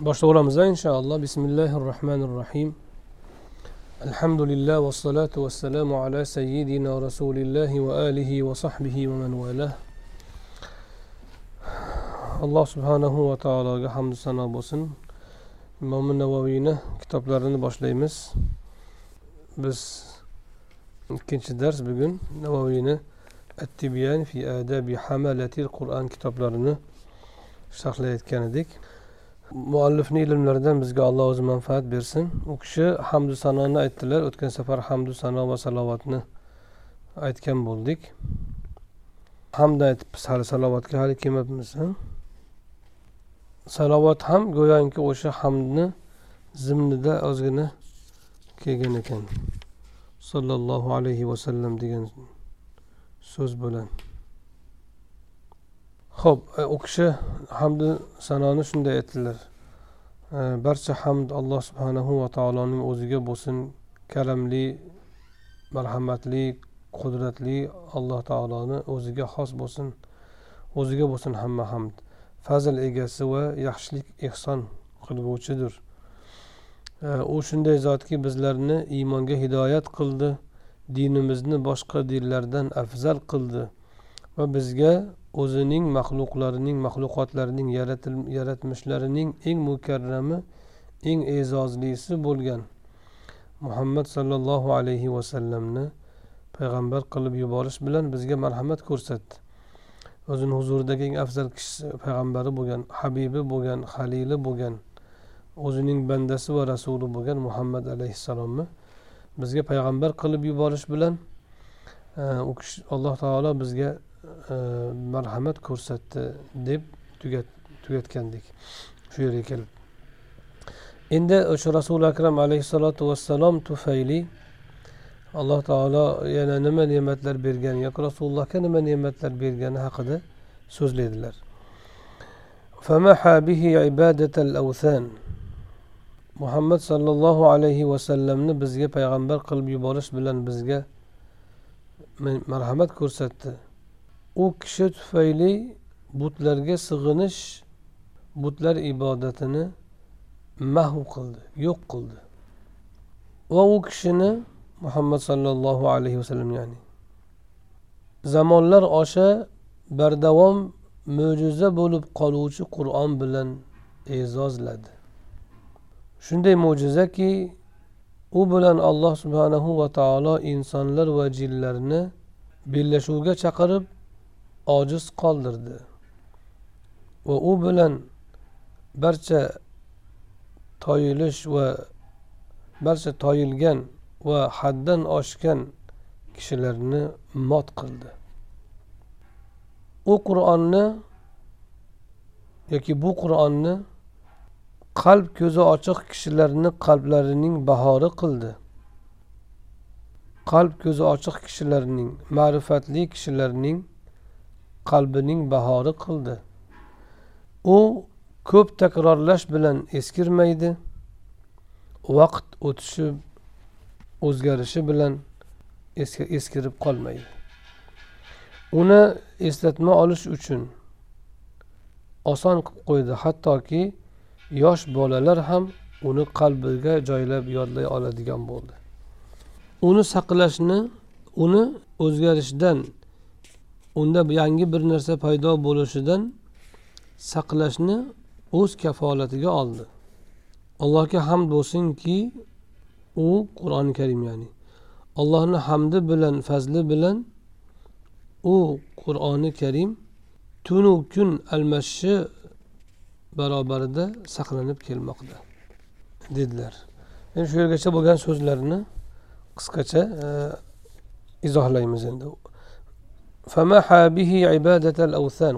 boshlayveramiz inshaalloh bismillahi rohmanir rohim alhamdulillah vassalotu vassalamu ala sayyidina rasulillahi va alihi va sahbihi va man valah alloh subhanahu va taologa hamdu sano bo'lsin imomi navoiyni kitoblarini boshlaymiz biz ikkinchi dars bugun navoiyni attibyan fi adabi hamalatil qur'on kitoblarini sharhlayotgan edik muallifni ilmlaridan bizga alloh o'zi manfaat bersin. U kishi hamdu sanoni aytdilar. O'tgan safar hamdu sano va salovatni aytgan bo'ldik. Hamda aytib hali salovatga hali kelmabmiz salovat ham go'yoki o'sha hamdni zimnida ozgina kelgan ekan. Sollallohu alayhi vasallam degan so'z bilan. Ho'p e, u kishi hamdu sanoni shunday aytdilar. E, barcha hamd alloh subhanahu va taoloning o'ziga bo'lsin karamli marhamatli qudratli alloh taoloni o'ziga xos bo'lsin o'ziga bo'lsin hamma hamd. Fazl egasi va yaxshilik ehson qilguvchidir. E, u shunday zotki bizlarni iymonga hidoyat qildi dinimizni boshqa dinlardan afzal qildi va bizga o'zining maxluqlarining maxluqotlarining yaratmishlarining eng mukarrami eng e'zozlisi bo'lgan muhammad sollallohu alayhi vasallamni payg'ambar qilib yuborish bilan bizga marhamat ko'rsatdi. O'zini huzuridagi eng afzal kishisi payg'ambari bo'lgan habibi bo'lgan halili bo'lgan o'zining bandasi va rasuli bo'lgan muhammad alayhissalomni bizga payg'ambar qilib yuborish bilan e, u kishi alloh taolo bizga E, marhamat ko'rsatdi deb tugatgandik. Shu yerga kelib. Endi o'sha rasuli akram alayhissalotu vassalom tufayli alloh taolo yana nima ne'matlar bergan yoki rasulullohga nima ne'matlar bergani haqida so'zlaydilar. Muhammad sollallohu alayhi vasallamni bizga payg'ambar qilib yuborish bilan bizga marhamat ko'rsatdi. U kishi tufayli butlarga sig'inish butlar ibodatini mahv qildi yo'q qildi. Va u kishini muhammad sollallohu alayhi vasallam ya'ni zamonlar osha bardavom mo'jiza bo'lib qoluvchi qur'on bilan e'zozladi. Shunday mo'jizaki u bilan alloh subhanahu va taolo insonlar va jinlarni bellashuvga chaqirib ojiz qoldirdi. Va u bilan barcha toyilish va barcha toyilgan va haddan oshgan kishilarni mot qildi. U qur'onni yoki bu qur'onni qalb ko'zi ochiq kishilarni qalblarining bahori qildi. Qalb ko'zi ochiq kishilarning ma'rifatli kishilarning qalbining bahori qildi. U ko'p takrorlash bilan eskirmaydi. Vaqt o'tishi o'zgarishi bilan eskirib qolmaydi. Uni eslatma olish uchun oson qilib qo'ydi. Hattoki yosh bolalar ham uni qalbiga joylab yodlay oladigan bo'ldi. Uni saqlashni uni o'zgarishdan unda yangi bir narsa paydo bo'lishidan saqlashni o'z kafolatiga oldi. Allohga hamd bo'lsinki u qur'oni karim ya'ni allohni hamdi bilan fazli bilan u qur'oni karim tunu kun almashishi barobarida saqlanib kelmoqda dedilar. Endi shu yergacha bo'lgan so'zlarni qisqacha e, izohlaymiz endi.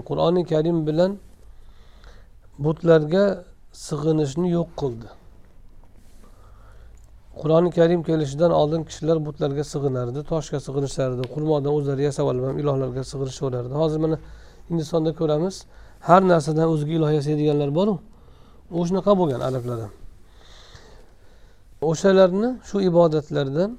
Qur'oni karim bilan butlarga sig'inishni yo'q qildi qur'oni karim kelishidan oldin kishilar butlarga sig'inardi toshga sig'inishardi xurmodan o'zlari yasab olib ham ilohlarga sig'inishaverardi hozir mana hindistonda ko'ramiz har narsadan o'ziga iloh yasaydiganlar boru u shunaqa bo'lgan arablar ham o'shalarni shu ibodatlardan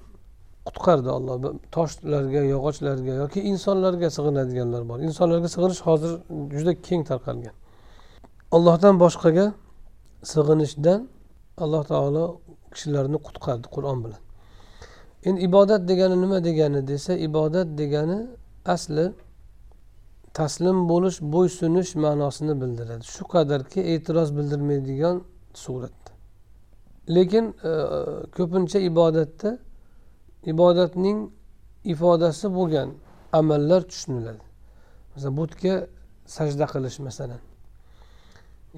qutqardi olloh toshlarga yog'ochlarga yoki insonlarga sig'inadiganlar bor. Insonlarga sig'inish hozir juda keng tarqalgan. Allohdan boshqaga sig'inishdan alloh taolo kishilarni qutqardi qur'on bilan. Endi ibodat degani nima degani desa ibodat degani asli taslim bo'lish bo'ysunish ma'nosini bildiradi. Shu qadarki e'tiroz bildirmaydigan suratda. Lekin e, e ko'pincha ibodatda ibodatning ifodasi bo'lgan amallar tushuniladi. Masalan butga sajda qilish masalan.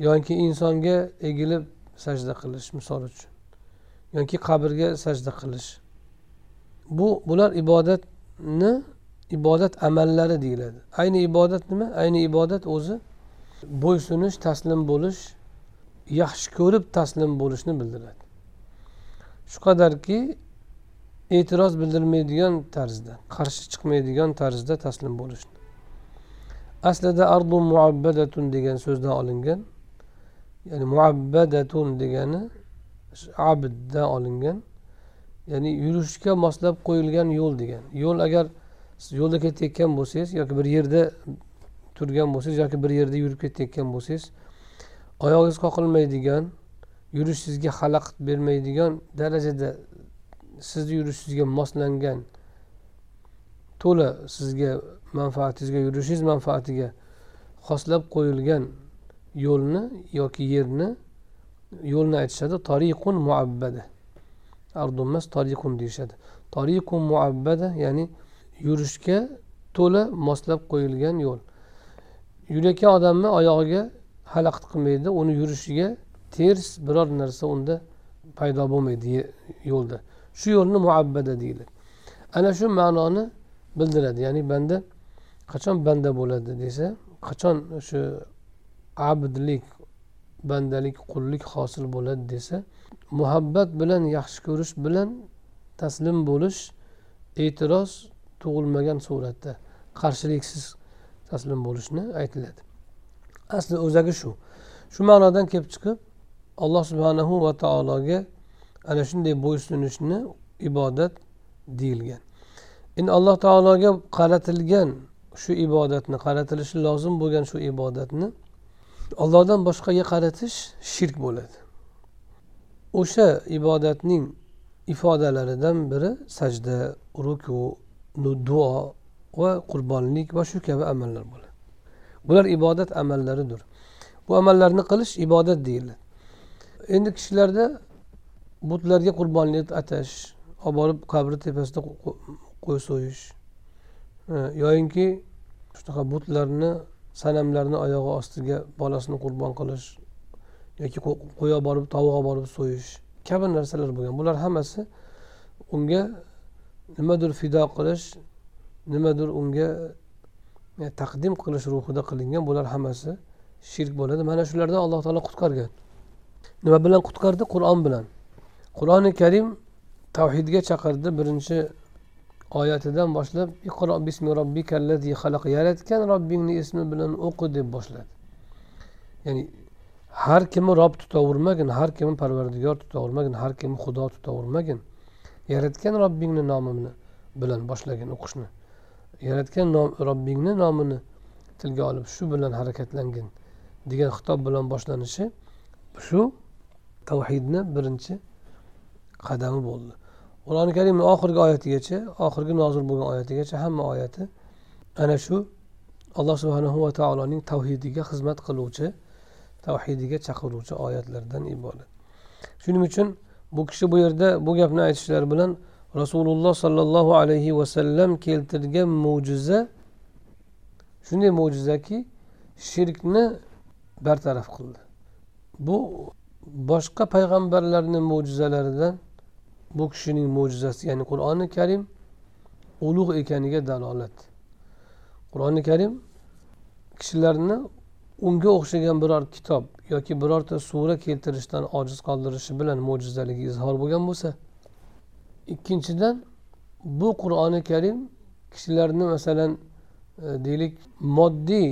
Yoki insonga egilib sajda qilish misol uchun. Yoki qabrga sajda qilish. Bu bular ibodatni ibodat amallari deyiladi. Ayni ibodat nima? Ayni ibodat o'zi bo'ysunish taslim bo'lish yaxshi ko'rib taslim bo'lishni bildiradi. Shu qadarki e'tiroz bildirmaydigan tarzda qarshi chiqmaydigan tarzda taslim bo'lishni aslida ardu muabbadatun degan so'zdan olingan ya'ni muabbadatun degani abddan olingan ya'ni yurishga moslab qo'yilgan yo'l degan. Yo'l agar siz yo'lda ketayotgan bo'lsangiz yoki bir yerda turgan bo'lsangiz yoki bir yerda yurib ketayotgan bo'lsangiz oyog'ingiz qoqilmaydigan yurishingizga xalaqit bermaydigan darajada sizni yurishingizga moslangan to'la sizga manfaatingizga yurishingiz manfaatiga xoslab qo'yilgan yo'lni yoki yerni yo'lni aytishadi tariqun muabbada. Ardu emas tariqun deyishadi. Tariqun muabbada ya'ni yurishga to'la moslab qo'yilgan yo'l. Yurayotgan odamni oyog'iga xalaqit qilmaydi uni yurishiga ters biror narsa unda paydo bo'lmaydi yo'lda. Shu yo'lni muabbada deyiladi ana shu ma'noni bildiradi. Ya'ni banda qachon banda bo'ladi desa qachon o'sha abdlik bandalik qullik hosil bo'ladi desa muhabbat bilan yaxshi ko'rish bilan taslim bo'lish e'tiroz tug'ilmagan suratda qarshiliksiz taslim bo'lishni aytiladi. Asli o'zagi shu. Shu ma'nodan kelib chiqib alloh subhanahu va taologa ana shunday bo'ysunishni ibodat deyilgan. Endi alloh taologa qaratilgan shu ibodatni qaratilishi lozim bo'lgan shu ibodatni ollohdan boshqaga qaratish shirk bo'ladi. O'sha ibodatning ifodalaridan biri sajda ruku duo va qurbonlik va shu kabi amallar bo'ladi. Bular ibodat amallaridir. Bu amallarni qilish ibodat deyiladi. Endi kishilarda butlarga qurbonlik atash olib borib qabri tepasida qo'y so'yish. Yoyinki shunaqa butlarni sanamlarni oyog'i ostiga bolasini qurbon qilish yoki qo'y olib borib tovuq olib borib so'yish. Kabi narsalar bo'lgan. Bular hammasi unga nimadir fido qilish nimadir unga e, taqdim qilish ruhida qilingan. Bular hammasi shirk bo'ladi. Mana shulardan alloh taolo qutqargan. Nima bilan qutqardi? Qur'on bilan. Qur'oni karim tavhidga chaqirdi birinchi oyatidan boshlab iqro bismi robbikallazi xalaq yaratgan robbingni ismi bilan o'qi deb boshladi. Ya'ni har kimni rob tutavermagin har kimni parvardigor tutavermagin har kimni xudo tutavermagin yaratgan robbingni nomi bilan boshlagin o'qishni. Yaratgan robbingni nomini tilga olib shu bilan harakatlangin degan xitob bilan boshlanishi shu tavhidni birinchi qadami bo'ldi. Qur'oni karimni oxirgi oyatigacha oxirgi nozil bo'lgan oyatigacha hamma oyati ana shu alloh subhanahu va taoloning tavhidiga xizmat qiluvchi tavhidiga chaqiruvchi oyatlardan iborat. Shuning uchun bu kishi bu yerda bu gapni aytishlari bilan rasululloh sollallohu alayhi vasallam keltirgan mo'jiza shunday mo'jizaki shirkni bartaraf qildi. Bu boshqa payg'ambarlarni mo'jizalaridan bu kishining mo'jizasi ya'ni qur'oni karim ulug' ekaniga dalolat. Qur'oni karim kishilarni unga o'xshagan biror kitob yoki birorta sura keltirishdan ojiz qoldirishi bilan mo'jizaligi izhor bo'lgan bo'lsa ikkinchidan bu qur'oni karim kishilarni masalan e, deylik moddiy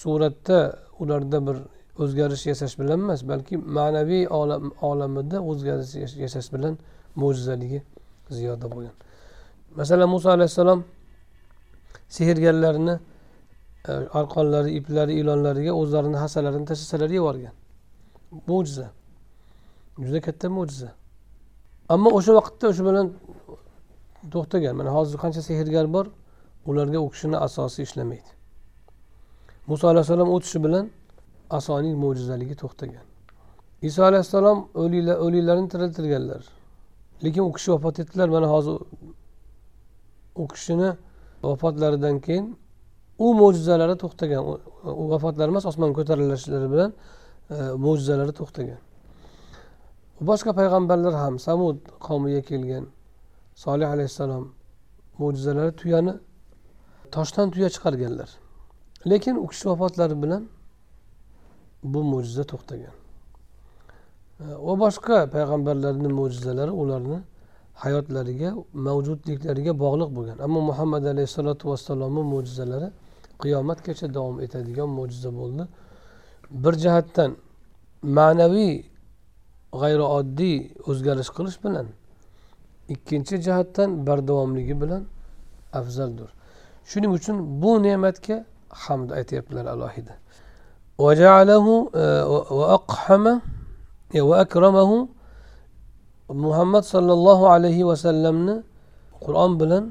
suratda ularda bir o'zgarish yasash bilan emas balki ma'naviy olamida o'zgarish yasash bilan mo'jizaligi ziyoda bo'lgan. Masalan muso alayhissalom sehrgarlarni e, arqonlari iplari ilonlariga o'zlarini hassalarini tashlasalar yuborgan mo'jiza. Juda katta mo'jiza. Ammo o'sha vaqtda o'sha bilan to'xtagan mana hozir qancha sehrgar bor ularga u kishini asosi ishlamaydi. Muso alayhissalom o'tishi bilan asoning mo'jizaligi to'xtagan. Iso alayhissalom o'liklarni tiriltirganlar. Lekin u kishi vafot etdilar. Mana hozir u kishini vafotlaridan keyin u mo'jizalari to'xtagan. U vafotlari emas osmonga ko'tarilishlari bilan e, mo'jizalari to'xtagan. Boshqa payg'ambarlar ham samud qavmiga kelgan solih alayhissalom mo'jizalari tuyani toshdan tuya chiqarganlar. Lekin u kishi vafotlari bilan bu mo'jiza to'xtagan. Va boshqa payg'ambarlarni mo'jizalari ularni hayotlariga mavjudliklariga bog'liq bo'lgan. Ammo muhammad alayhissalotu vassalomni mo'jizalari qiyomatgacha davom etadigan mo'jiza bo'ldi. Bir jihatdan ma'naviy g'ayrioddiy o'zgarish qilish bilan ikkinchi jihatdan bardavomligi bilan afzaldir shuning uchun bu ne'matga hamd aytyaptilar alohida. Va akramahu muhammad sollallohu alayhi vasallamni qur'on bilan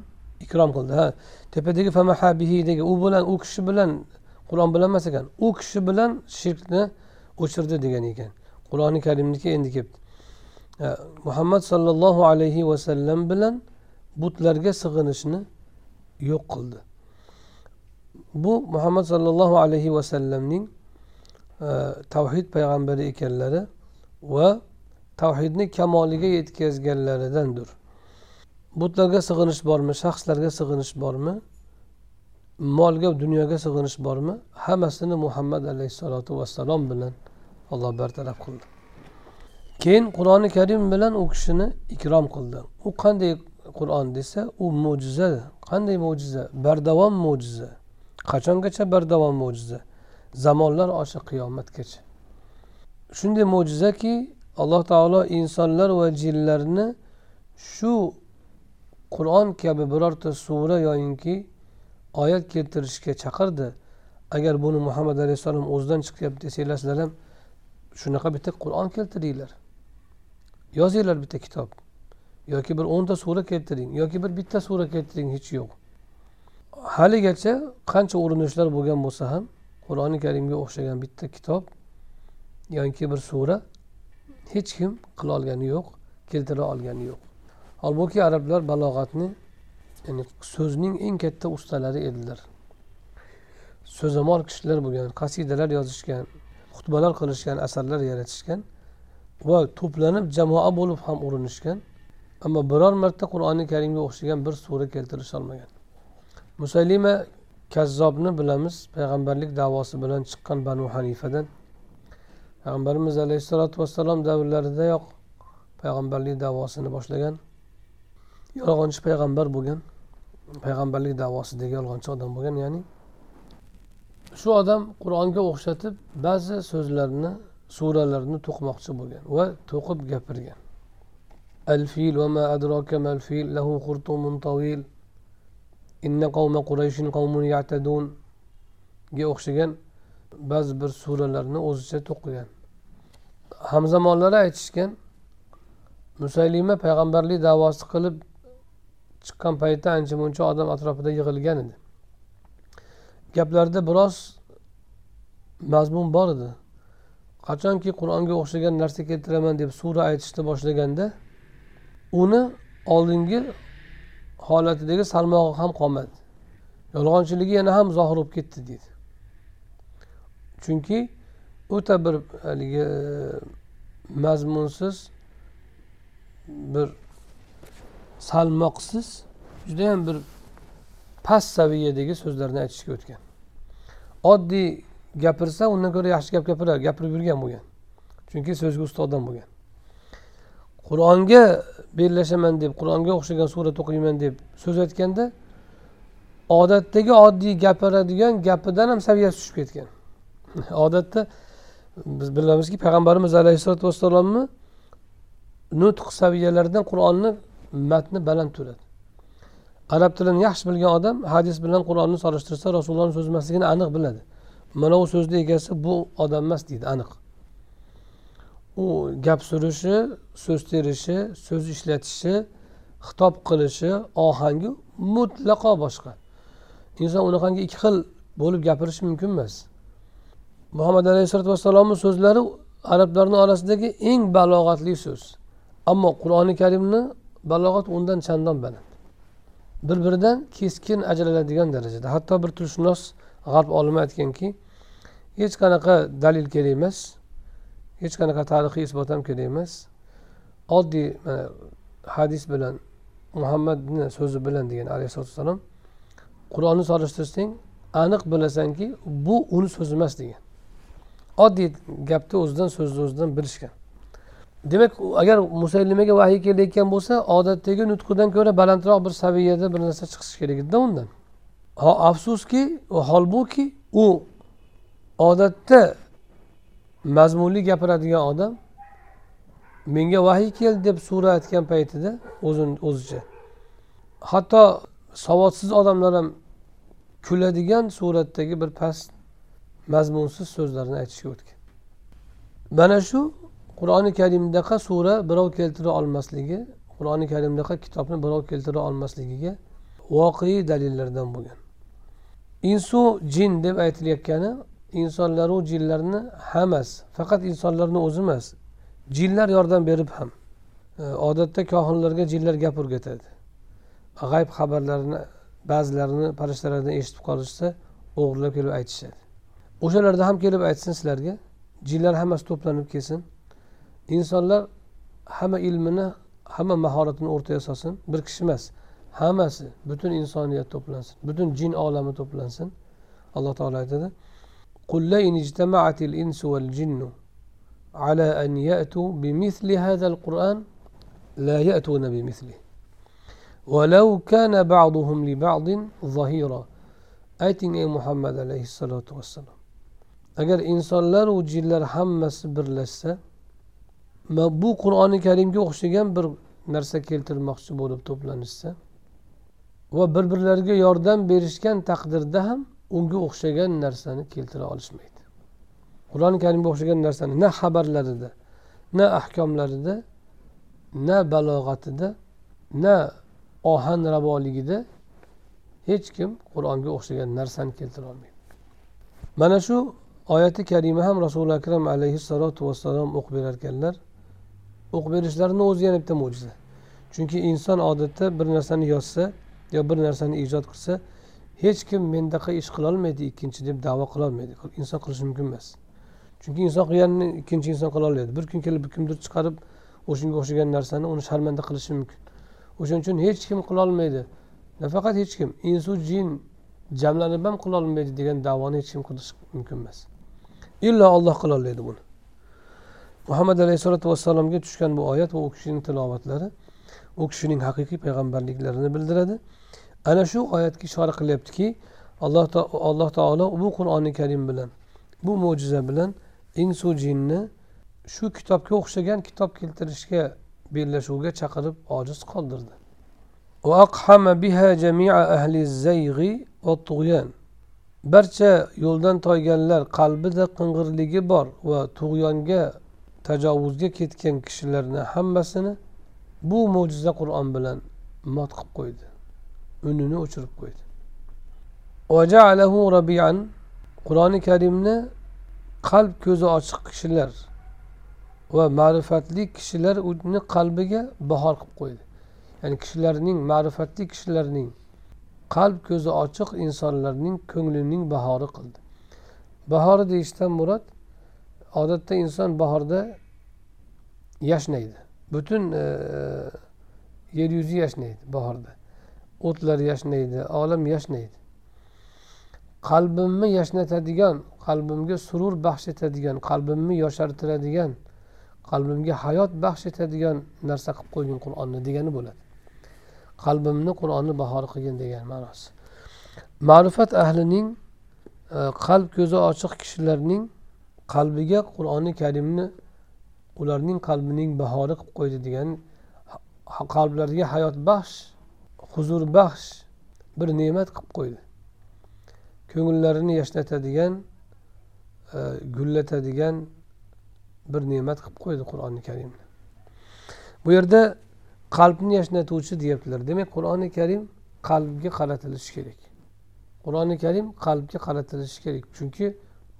ikrom qildi ha tepadagi famahabihidagi u bilan u kishi bilan qur'on bilan emas ekan u kishi bilan shirkni o'chirdi degan ekan qur'oni karimniki endi kelibdi muhammad sollallohu alayhi vasallam bilan butlarga sig'inishni yo'q qildi bu muhammad sollallohu alayhi vasallamning E, tavhid payg'ambari ekanlari va tavhidni kamoliga yetkazganlaridandir. Butlarga sig'inish bormi shaxslarga sig'inish bormi molga dunyoga sig'inish bormi hammasini muhammad alayhissalotu vassalom bilan alloh bartaraf qildi. Keyin qur'oni karim bilan u kishini ikrom qildi. U qanday qur'on desa u mo'jiza qanday mo'jiza? Bardavom mo'jiza. Qachongacha bardavom mo'jiza? Zamonlar osha qiyomatgacha. Shunday mo'jizaki alloh taolo insonlar va jinlarni shu qur'on kabi birorta sura yoyinki oyat keltirishga chaqirdi. Agar buni muhammad alayhissalom o'zidan chiqyapti desanglar sizlar ham shunaqa bitta qur'on keltiringlar. Yozinglar bitta kitob. Yoki bir o'nta sura keltiring yoki bir bitta sura keltiring hech yo'q. Haligacha qancha urinishlar bo'lgan bo'lsa ham qur'oni karimga o'xshagan bitta kitob yoki bir sura hech kim qila olgani yo'q keltira olgani yo'q. Holbuki arablar balog'atni ya'ni so'zning eng katta ustalari edilar. So'zamol kishilar bo'lgan qasidalar yozishgan xutbalar qilishgan asarlar yaratishgan va to'planib jamoa bo'lib ham urinishgan ammo biror marta qur'oni karimga o'xshagan bir sura keltirisholmagan musaylima kazzobni bilamiz payg'ambarlik davosi bilan chiqqan banu hanifadan. Payg'ambarimiz alayhissalotu vassalom davrlaridayoq payg'ambarlik davosini boshlagan. Yolg'onchi payg'ambar bo'lgan payg'ambarlik davosidagi yolg'onchi odam bo'lgan ya'ni shu odam qur'onga o'xshatib ba'zi so'zlarni suralarni to'qimoqchi bo'lgan va to'qib gapirgan. Al fil va ma adraka mal fil lahu xurtumun tawil. Inna qavma qurayshin qavmun ya'tadun ga o'xshagan ba'zi bir suralarni o'zicha to'qigan. Hamzamonlari aytishgan musaylima payg'ambarlik davosi qilib chiqqan paytda ancha muncha odam atrofida yig'ilgan edi. Gaplarida biroz mazmun bor edi. Qachonki qur'onga o'xshagan narsa keltiraman deb sura aytishni boshlaganda uni oldingi holatidagi salmog'i ham qolmadi yolg'onchiligi yana ham zohir bo'lib ketdi deydi. Chunki o'ta bir haligi mazmunsiz bir salmoqsiz judayam bir past saviyadagi so'zlarni aytishga o'tgan. Oddiy gapirsa undan ko'ra yaxshi gap gapirar gapirib yurgan bo'lgan. Chunki so'zga usta odam bo'lgan. Qur'onga bellashaman deb qur'onga o'xshagan surat o'qiyman deb so'z aytganda odatdagi oddiy gapiradigan gapidan ham saviyasi tushib ketgan. Odatda biz bilamizki payg'ambarimiz alayhissalotu vassalomni nutq saviyalaridan qur'onni matni baland turadi. Arab tilini yaxshi bilgan odam hadis bilan qur'onni solishtirsa rasulullohni so'zi emasligini aniq biladi. Mana bu so'zni egasi bu odam emas deydi aniq. U gap surishi so'z terishi so'z ishlatishi xitob qilishi ohangi mutlaqo boshqa. Inson unaqangi ikki xil bo'lib gapirishi mumkin emas. Muhammad alayhisalotu vassalomni so'zlari arablarni orasidagi eng balog'atli so'z. Ammo qur'oni karimni balog'at undan chandon baland. Bir biridan keskin ajraladigan darajada. Hatto bir tilshunos g'arb olimi aytganki hech qanaqa dalil kerak emas. Hech qanaqa tarixiy isbot ham kerak emas. Oddiy mana hadis bilan muhammadni so'zi bilan degan alayhisalotu vassalom qur'onni solishtirsang aniq bilasanki bu uni so'zi emas degan. Oddiy gapni o'zidan so'zni o'zidan bilishgan. Demak agar musallimaga vahiy kelayotgan bo'lsa odatdagi nutqidan ko'ra balandroq bir saviyada bir narsa chiqishi kerak edida undan. Afsuski holbuki u odatda mazmunli gapiradigan odam menga vahiy keldi deb sura aytgan paytida o'zini o'zicha. Hatto savodsiz odamlar ham kuladigan suratdagi bir past mazmunsiz so'zlarni aytishga o'tgan. Mana shu qur'oni karimdaqa sura birov keltira olmasligi qur'oni karimdaqa kitobni birov keltira olmasligiga voqea dalillardan bo'lgan. Insu jin deb aytilayotgani insonlaru jinlarni hammasi faqat insonlarni o'zi emas jinlar yordam berib ham e, odatda kohinlarga jinlar gap o'rgatadi. G'ayb xabarlarini ba'zilarini farishtalardan eshitib qolishsa o'g'irlab kelib aytishadi. O'shalarda ham kelib aytsin sizlarga jinlar hammasi to'planib kelsin. Insonlar hamma ilmini hamma mahoratini o'rtaga solsin. Bir kishi emas hammasi butun insoniyat to'plansin butun jin olami to'plansin. Alloh taolo aytadi قل لئن اجتمعت الإنس والجن على أن يأتوا بمثل هذا القرآن؟ لا يأتون بمثله. ولو كان بعضهم لبعض ظهيرا. أيتن أي محمد عليه الصلاة والسلام. أجر إنسان لرو جلر حمس برلسة ما بو قرآن الكريم يخشي جنبر نرسى كيلتر مخشبور بتوبلانسة وبربر لرجي يوردان بيرشكان تقدر دهم. Unga o'xshagan narsani keltira olishmaydi. Qur'oni karimga o'xshagan narsani na xabarlarida na ahkomlarida na balog'atida na ohang ravoligida hech kim qur'onga o'xshagan narsani keltira olmaydi. Mana shu oyati karima ham rasuli akram alayhissalotu vassalom o'qib berarkanlar o'qib berishlarini o'zi yana bitta mo'jiza. Chunki inson odatda bir narsani yozsa yo bir narsani ijod qilsa hech kim mendaqa ish qilolmaydi ikkinchi deb davo qilolmaydi. Inson qilishi mumkin emas. Chunki inson qilganini ikkinchi inson qilolmaydi bir kun kelib kimdir chiqarib o'shanga o'xshagan narsani uni sharmanda qilishi mumkin. O'shaning uchun hech kim qilolmaydi nafaqat hech kim. Insu jin jamlanib ham qilolmaydi degan davoni hech kim qilish mumkin emas. Illo olloh qilolmaydi buni. Muhammad alayhissalotu vassalomga tushgan bu oyat va u kishining tilovatlari u kishining haqiqiy payg'ambarliklarini bildiradi. Ana shu oyatga ishora qilyaptiki alloh alloh taolo bu qur'oni karim bilan bu mo'jiza bilan insu jinni shu kitobga o'xshagan kitob keltirishga bellashuvga chaqirib ojiz qoldirdi. Barcha yo'ldan toyganlar qalbida qing'irligi bor va tug'yonga tajovuzga ketgan kishilarni hammasini bu mo'jiza qur'on bilan mot qilib qo'ydi. Unini o'chirib qo'ydi qur'oni karimni qalb ko'zi ochiq kishilar va ma'rifatli kishilar uni qalbiga bahor qilib qo'ydi ya'ni kishilarning ma'rifatli kishilarning qalb ko'zi ochiq insonlarning ko'nglining bahori qildi bahori deyishdan murod odatda inson bahorda yashnaydi butun e, yer yuzi yashnaydi bahorda o'tlar yashnaydi olam yashnaydi. Qalbimni yashnatadigan qalbimga surur baxsh etadigan qalbimni yoshartiradigan qalbimga hayot baxsh etadigan narsa qilib qo'ygin qur'onni degani bo'ladi. Qalbimni qur'onni bahor qilgin degan ma'nosi. Ma'rifat ahlining e, qalb ko'zi ochiq kishilarning qalbiga qur'oni karimni ularning qalbining bahori qilib qo'ydi degan qalblariga hayot baxsh huzurbaxsh bir ne'mat qilib qo'ydi. Ko'ngillarini yashnatadigan e, gullatadigan bir ne'mat qilib qo'ydi qur'oni karimni. Bu yerda qalbni yashnatuvchi deyaptilar. Demak qur'oni karim qalbga qaratilishi kerak. Qur'oni karim qalbga qaratilishi kerak. Chunki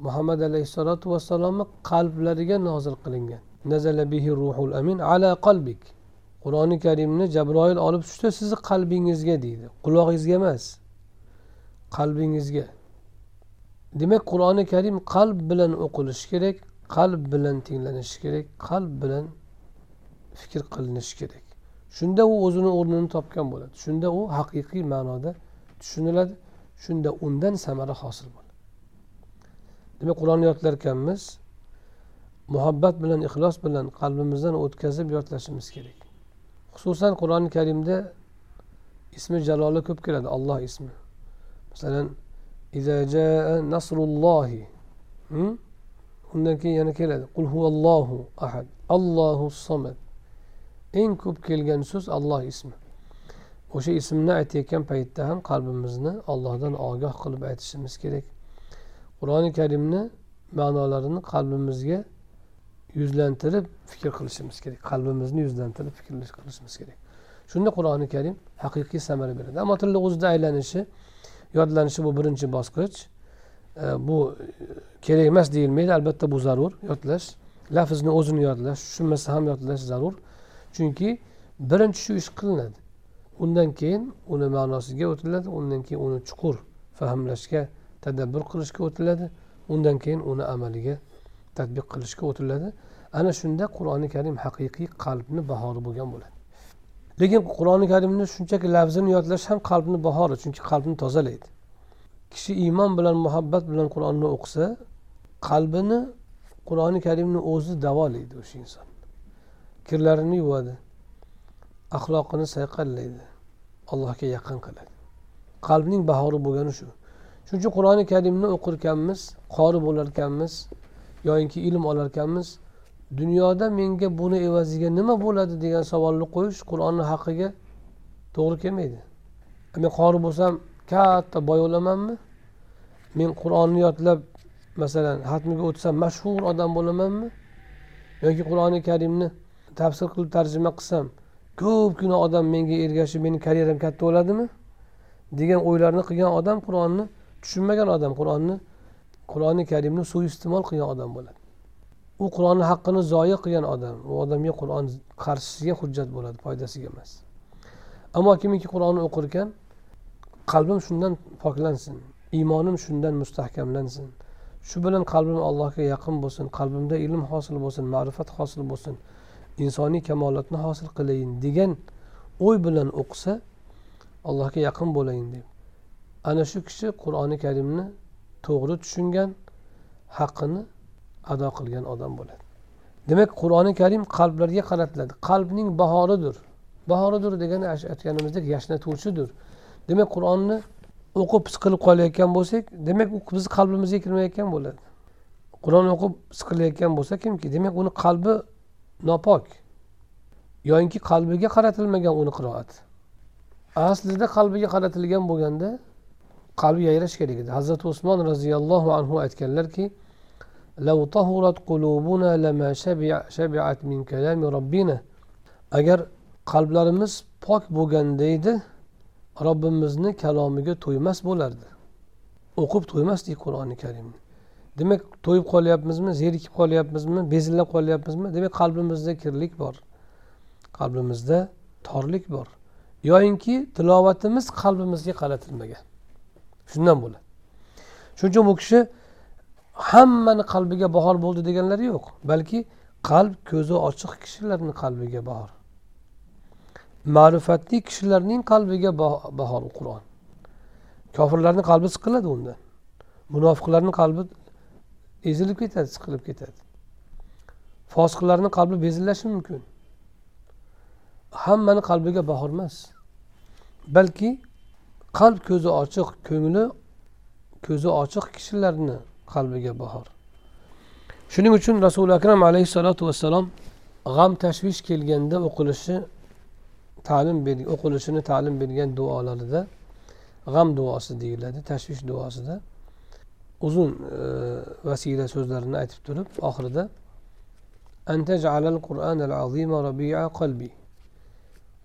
muhammad alayhissalotu vassalomni qalblariga nozil qilingan. Nazala bihi ruhul amin ala qalbik. Qur'oni karimni jabroil olib tushdi sizni qalbingizga deydi. Qulog'ingizga emas. Qalbingizga. Demak qur'oni karim qalb bilan o'qilishi kerak qalb bilan tinglanishi kerak qalb bilan fikr qilinishi kerak. Shunda u o'zini o'rnini topgan bo'ladi. Shunda u haqiqiy ma'noda tushuniladi. Shunda undan samara hosil bo'ladi. Demak qur'onni yodlar ekanmiz muhabbat bilan ixlos bilan qalbimizdan o'tkazib yodlashimiz kerak. Xususan qur'oni karimda ismi jaloli ko'p keladi olloh ismi. Masalan nasrullohi hmm? undan keyin yana keladi qul huvallohu ahad allohu somad eng ko'p kelgan so'z alloh ismi. O'sha ismni aytayotgan paytda ham qalbimizni ollohdan ogoh qilib aytishimiz kerak. Qur'oni karimni ma'nolarini qalbimizga yuzlantirib fikr qilishimiz kerak. Qalbimizni yuzlantirib fikr qilishimiz kerak. Shunda qur'oni karim haqiqiy samara beradi. Ammo tilni o'zida aylanishi yodlanishi bu birinchi bosqich. E, bu e, kerak emas deyilmaydi. Albatta bu zarur yodlash. Lafzni o'zini yodlash tushunmasa ham yodlash zarur. Chunki birinchi shu ish qilinadi. Undan keyin uni ma'nosiga o'tiladi undan keyin uni chuqur fahmlashga tadabbur qilishga o'tiladi. Undan keyin uni amaliga tadbiq qilishga o'tiladi. Ana shunda qur'oni karim haqiqiy qalbni bahori bo'lgan bo'ladi. Lekin qur'oni karimni shunchaki lafzini yodlash ham qalbni bahori chunki qalbni tozalaydi. Kishi iymon bilan muhabbat bilan qur'onni o'qisa qalbini qur'oni karimni o'zi davolaydi o'sha inson. Kirlarini yuvadi axloqini sayqallaydi allohga yaqin qiladi. Qalbning bahori bo'lgani shu. Shuning uchun qur'oni karimni o'qirkanmiz qori bo'larkanmiz yoyinki ilm olarkanmiz dunyoda menga buni evaziga nima bo'ladi degan savolni qo'yish qur'onni haqqiga to'g'ri kelmaydi. Men qori bo'lsam katta boy bo'lamanmi men qur'onni yodlab masalan hatmiga o'tsam mashhur odam bo'lamanmi? Yoki qur'oni karimni tafsir qilib tarjima qilsam ko'pgina odam menga ergashib meni karyeram katta bo'ladimi? degan o'ylarni qilgan odam qur'onni tushunmagan odam qur'onni qur'oni karimni suiiste'mol qilgan odam bo'ladi. U qur'onni haqqini zoya qilgan odam. U odamga qur'on qarshisiga hujjat bo'ladi foydasiga emas. Ammo kimiki qur'onni o'qir ekan qalbim shundan poklansin iymonim shundan mustahkamlansin. Shu bilan qalbim allohga yaqin bo'lsin qalbimda ilm hosil bo'lsin ma'rifat hosil bo'lsin insoniy kamolatni hosil qilayin degan o'y bilan o'qisa allohga yaqin bo'layin deb. Ana shu kishi qur'oni karimni to'g'ri tushungan haqqini ado qilgan odam bo'ladi. Demak qur'oni karim qalblarga qaratiladi. Qalbning bahoridir. Bahoridir degani aytganimizdek yashnatuvchidir demak qur'onni o'qib siqilib qolayotgan bo'lsak demak u bizni qalbimizga kirmayotgan bo'ladi. Qur'on o'qib siqilayotgan bo'lsa kimki demak uni qalbi nopok yoyinki qalbiga qaratilmagan uni qiroat. Aslida qalbiga qaratilgan bo'lganda qalbi yayrash kerak edi. Hazrati usmon roziyallohu anhu aytganlarki agar qalblarimiz pok bo'lganda edi robbimizni kalomiga to'ymas bo'lardi. O'qib to'ymasdik qur'oni karimni. Demak to'yib qolyapmizmi zerikib qolyapmizmi bezillab qolyapmizmi? Demak qalbimizda kirlik bor. Qalbimizda torlik bor. Yoyinki tilovatimiz qalbimizga qaratilmagan. Shundan bo'ladi. Shuning uchun bu kishi hammani qalbiga bahor bo'ldi deganlari yo'q balki qalb ko'zi ochiq kishilarni qalbiga bahor. Ma'rifatli kishilarning qalbiga bahor qur'on. Kofirlarni qalbi siqiladi undan munofiqlarni qalbi ezilib ketadi siqilib ketadi. Fosiqlarni qalbi bezillashi mumkin. Hammani qalbiga bahor emas balki qalb ko'zi ochiq ko'ngli ko'zi ochiq kishilarni qalbiga bahor shuning uchun rasuli akram alayhissalotu vassalom g'am tashvish kelganda o'qilishi ta'lim o'qilishini ta'lim bergan duolarida g'am duosi deyiladi tashvish duosida uzun e, vasila so'zlarini aytib turib oxirida أن تجعل القرآن العظيم ربيع قلبي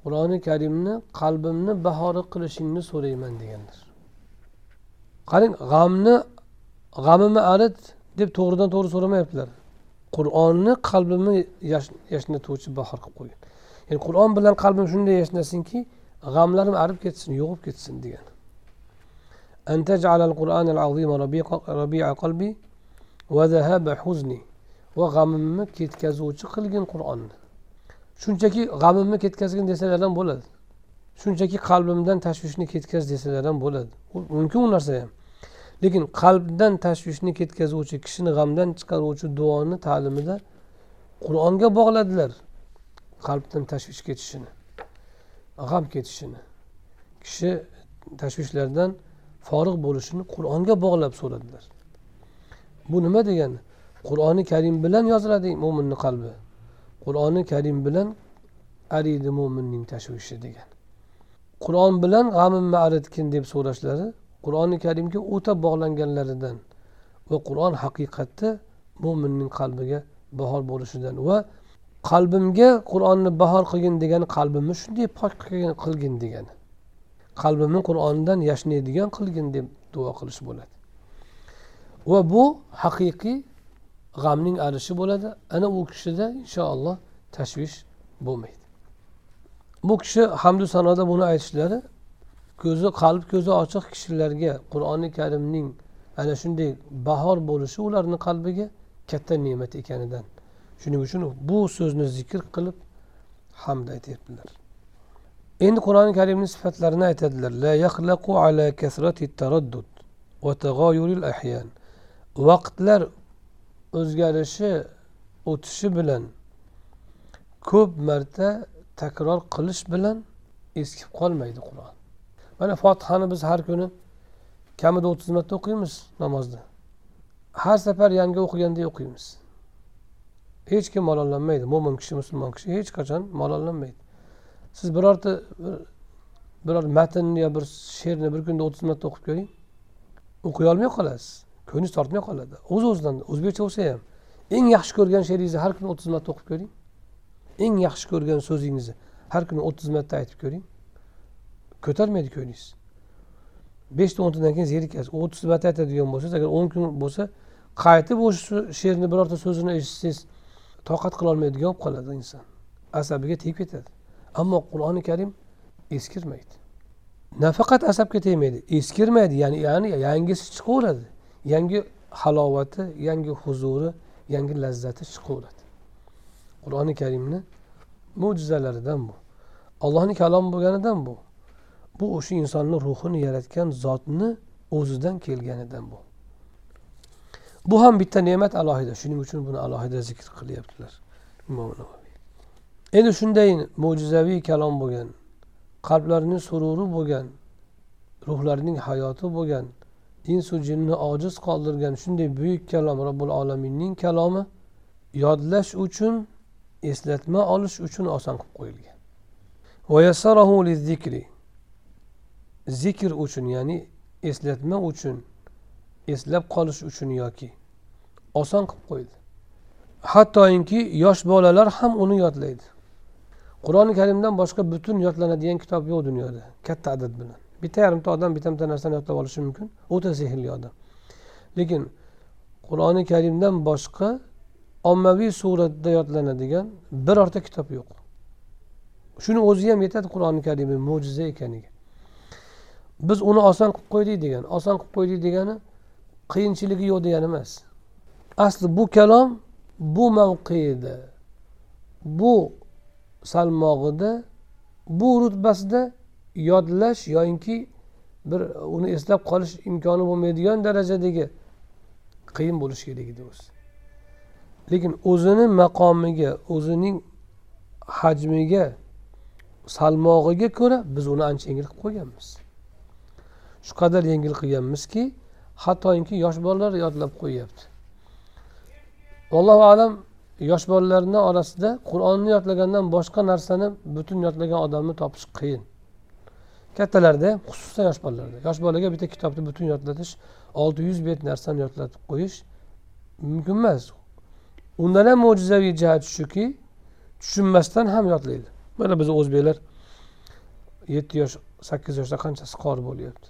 qur'oni karimni qalbimni bahori qilishingni so'rayman degandir. Qarang g'amni g'amimni arit deb to'g'ridan to'g'ri so'ramayaptilar. Qur'onni qalbimni yashnatuvchi bahor qilib qo'ygan ya'ni qur'on bilan qalbim shunday yashnasinki g'amlarim arib ketsin yo'qib ketsin degan va g'amimni ketkazuvchi qilgin qur'onni. Shunchaki g'amimni ketkazgin desalar ham bo'ladi. Shunchaki qalbimdan tashvishni ketkaz desalar ham bo'ladi mumkin u narsa ham. Lekin qalbdan tashvishni ketkazuvchi kishini g'amdan chiqaruvchi duoni ta'limida qur'onga bog'ladilar qalbdan tashvish ketishini g'am ketishini. Kishi tashvishlardan forig' bo'lishini qur'onga bog'lab so'radilar. Bu nima degani? Qur'oni karim bilan yoziladi mo'minni qalbi. Qur'oni karim bilan ariydi mo'minning tashvishi degan. Qur'on bilan g'amimni aritgin deb so'rashlari qur'oni karimga o'ta bog'langanlaridan va qur'on haqiqatda mo'minning qalbiga bahor bo'lishidan va qalbimga qur'onni bahor qilgin degani qalbimni shunday pok qilgin degani. Qalbimni qur'ondan yashnaydigan qilgin deb duo qilish bo'ladi. Va bu haqiqiy g'amning arishi bo'ladi. Ana u kishida inshaalloh tashvish bo'lmaydi. Bu kishi hamdu sanoda buni aytishlari ko'zi qalb ko'zi ochiq kishilarga qur'oni karimning ana shunday bahor bo'lishi ularni qalbiga katta ne'mat ekanidan. Shuning uchun bu so'zni zikr qilib hamd aytyaptilar. Endi qur'oni karimni sifatlarini aytadilar. La yaxlaqu ala kasrati taraddud va tag'oyuril ahyan. Vaqtlar o'zgarishi o'tishi bilan ko'p marta takror qilish bilan eskib qolmaydi qur'on. Mana fotihani biz har kuni kamida o'ttiz marta o'qiymiz namozda. Har safar yangi o'qiganday o'qiymiz. Hech kim malollanmaydi mo'min kishi musulmon kishi hech qachon malollanmaydi siz birorta biror matnni yo bir she'rni bir kunda o'ttiz marta o'qib ko'ring o'qiy olmay qolasiz. Ko'nglingiz tortmay qoladi. O'z o'zidan o'zbekcha bo'lsa ham eng yaxshi ko'rgan she'ringizni har kuni o'ttiz marta o'qib ko'ring. Eng yaxshi ko'rgan so'zingizni har kuni o'ttiz marta aytib ko'ring. Ko'tarmaydi ko'nglingiz. Beshta o'ntadan keyin zerikasiz. O'ttiz marta aytadigan bo'lsangiz agar o'n kun bo'lsa qaytib o'sha she'rni birorta so'zini eshitsangiz toqat qilolmaydigan bo'lib qoladi inson. Asabiga tegib ketadi. Ammo qur'oni karim eskirmaydi. Nafaqat asabga tegmaydi eskirmaydi. Ya'ni ya'ni yangisi chiqaveradi. Yangi halovati yangi huzuri yangi lazzati chiqaveradi qur'oni karimni mo'jizalaridan bu allohni kalomi bo'lganidan bu bu o'sha insonni ruhini yaratgan zotni o'zidan kelganidan bu. Bu ham bitta ne'mat alohida shuning uchun buni alohida zikr qilyaptilar endi shunday mo'jizaviy kalom bo'lgan qalblarning sururi bo'lgan ruhlarning hayoti bo'lgan insu jinni ojiz qoldirgan shunday buyuk kalom robbil alaminning kalomi yodlash uchun eslatma olish uchun oson qilib qo'yilgan. Zikr uchun ya'ni eslatma uchun eslab qolish uchun yoki oson qilib qo'ydi hattoki yosh bolalar ham uni yodlaydi. Qur'oni karimdan boshqa butun yodlanadigan kitob yo'q dunyoda. Katta adad bilan. Bitta yarimta odam bitta bitta narsani yodlab olishi mumkin. O'ta sehrli odam. Lekin qur'oni karimdan boshqa ommaviy suratda yodlanadigan birorta kitob yo'q. Shuni o'zi ham yetadi qur'oni karimni mo'jiza ekaniga. Biz uni oson qilib qo'ydik degan oson qilib qo'ydik degani qiyinchiligi yo'q degani emas. Asli bu kalom bu mavqeida bu salmog'ida bu rutbasida yodlash yoyinki bir uni eslab qolish imkoni bo'lmaydigan darajadagi qiyin bo'lishi kerak edi o'zi. Lekin o'zini maqomiga o'zining hajmiga salmog'iga ko'ra biz uni ancha yengil qilib qo'yganmiz. Shu qadar yengil qilganmizki hattoki yosh bolalar yodlab qo'yyapti. Allohu alam yosh bolalarni orasida qur'onni yodlagandan boshqa narsani butun yodlagan odamni topish qiyin. Kattalarda xususan yosh bolalarda. Yosh bolaga bitta kitobni butun yodlatish olti yuz bet narsani yodlatib qo'yish mumkin emas. Undan ham mo'jizaviy jihati shuki tushunmasdan ham yodlaydi. Mana biz o'zbeklar yetti yosh sakkiz yoshda qanchasi qori bo'lyapti?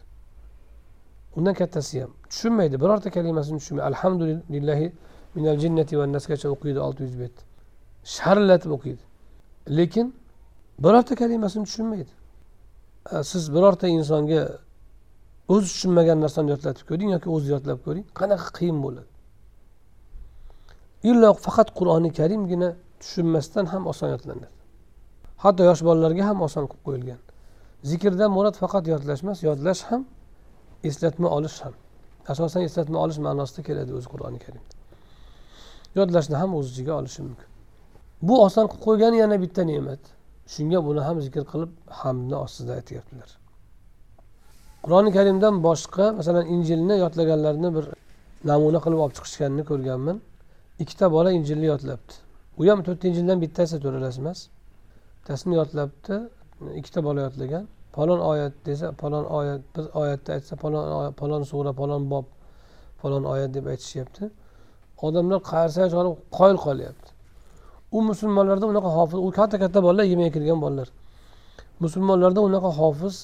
Undan kattasi ham tushunmaydi. Birorta kalimasini tushunmaydi alhamdulillahi minal jinnati va nasgacha o'qiydi olti yuz bet. Sharillatib o'qiydi. Lekin birorta kalimasini tushunmaydi. Siz birorta insonga o'zi tushunmagan narsani yodlatib ko'ring yoki o'zi yodlab ko'ring qanaqa qiyin bo'ladi. Illo faqat qur'oni karimgina tushunmasdan ham oson yodlanadi. Hatto yosh bolalarga ham oson qilib qo'yilgan. Zikrdan murod faqat yodlash emas yodlash ham eslatma olish ham. Asosan eslatma olish ma'nosida keladi o'zi qur'oni karimda. Yodlashni ham o'z ichiga olishi mumkin. Bu oson qilib qo'ygani yana bitta ne'mat. Shunga buni ham zikr qilib hamni ostida aytyaptilar. Qur'oni karimdan boshqa masalan injilni yodlaganlarni bir namuna qilib olib chiqishganini ko'rganman. Ikkita bola injilni yodlabdi. U ham to'rtta injildan bittasi to'ralasi emas bittasini yodlabdi ikkita bola yodlagan. Falon oyat desa falon oyat bir oyatda aytsa falon falon sura falon bob falon oyat deb aytishyapti. Odamlar qarsak olib qoyil qolyapti. U musulmonlarda unaqa hofiz u katta katta bolalar yigirmaga kirgan bolalar. Musulmonlarda unaqa hofiz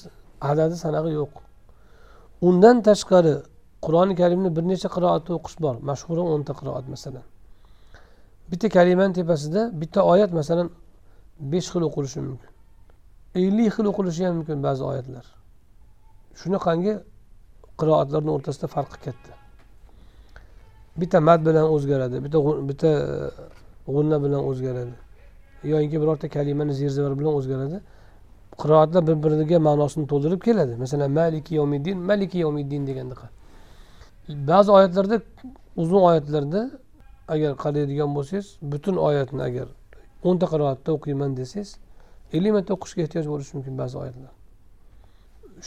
adadi sanag'i yo'q. Undan tashqari qur'oni karimni bir necha qiroatda o'qish bor. Mashhuri o'nta qiroat masalan. Bitta kalimani tepasida bitta oyat masalan besh xil o'qilishi mumkin. Ellik xil o'qilishi ham mumkin ba'zi oyatlar. Shunaqangi qiroatlarni o'rtasida farqi katta. Bitta mad bilan o'zgaradi bitta bitta g'unna bilan o'zgaradi. Yoinki birorta kalimani zerzavar bilan o'zgaradi. Qiroatlar bir biriga ma'nosini to'ldirib keladi. Masalan maliki yomiddin maliki yomiddin degandaqa ba'zi oyatlarda uzun oyatlarda agar qaraydigan bo'lsangiz butun oyatni agar o'nta qiroatda o'qiyman desangiz ellik marta o'qishga ehtiyoj bo'lishi mumkin ba'zi oyatlar.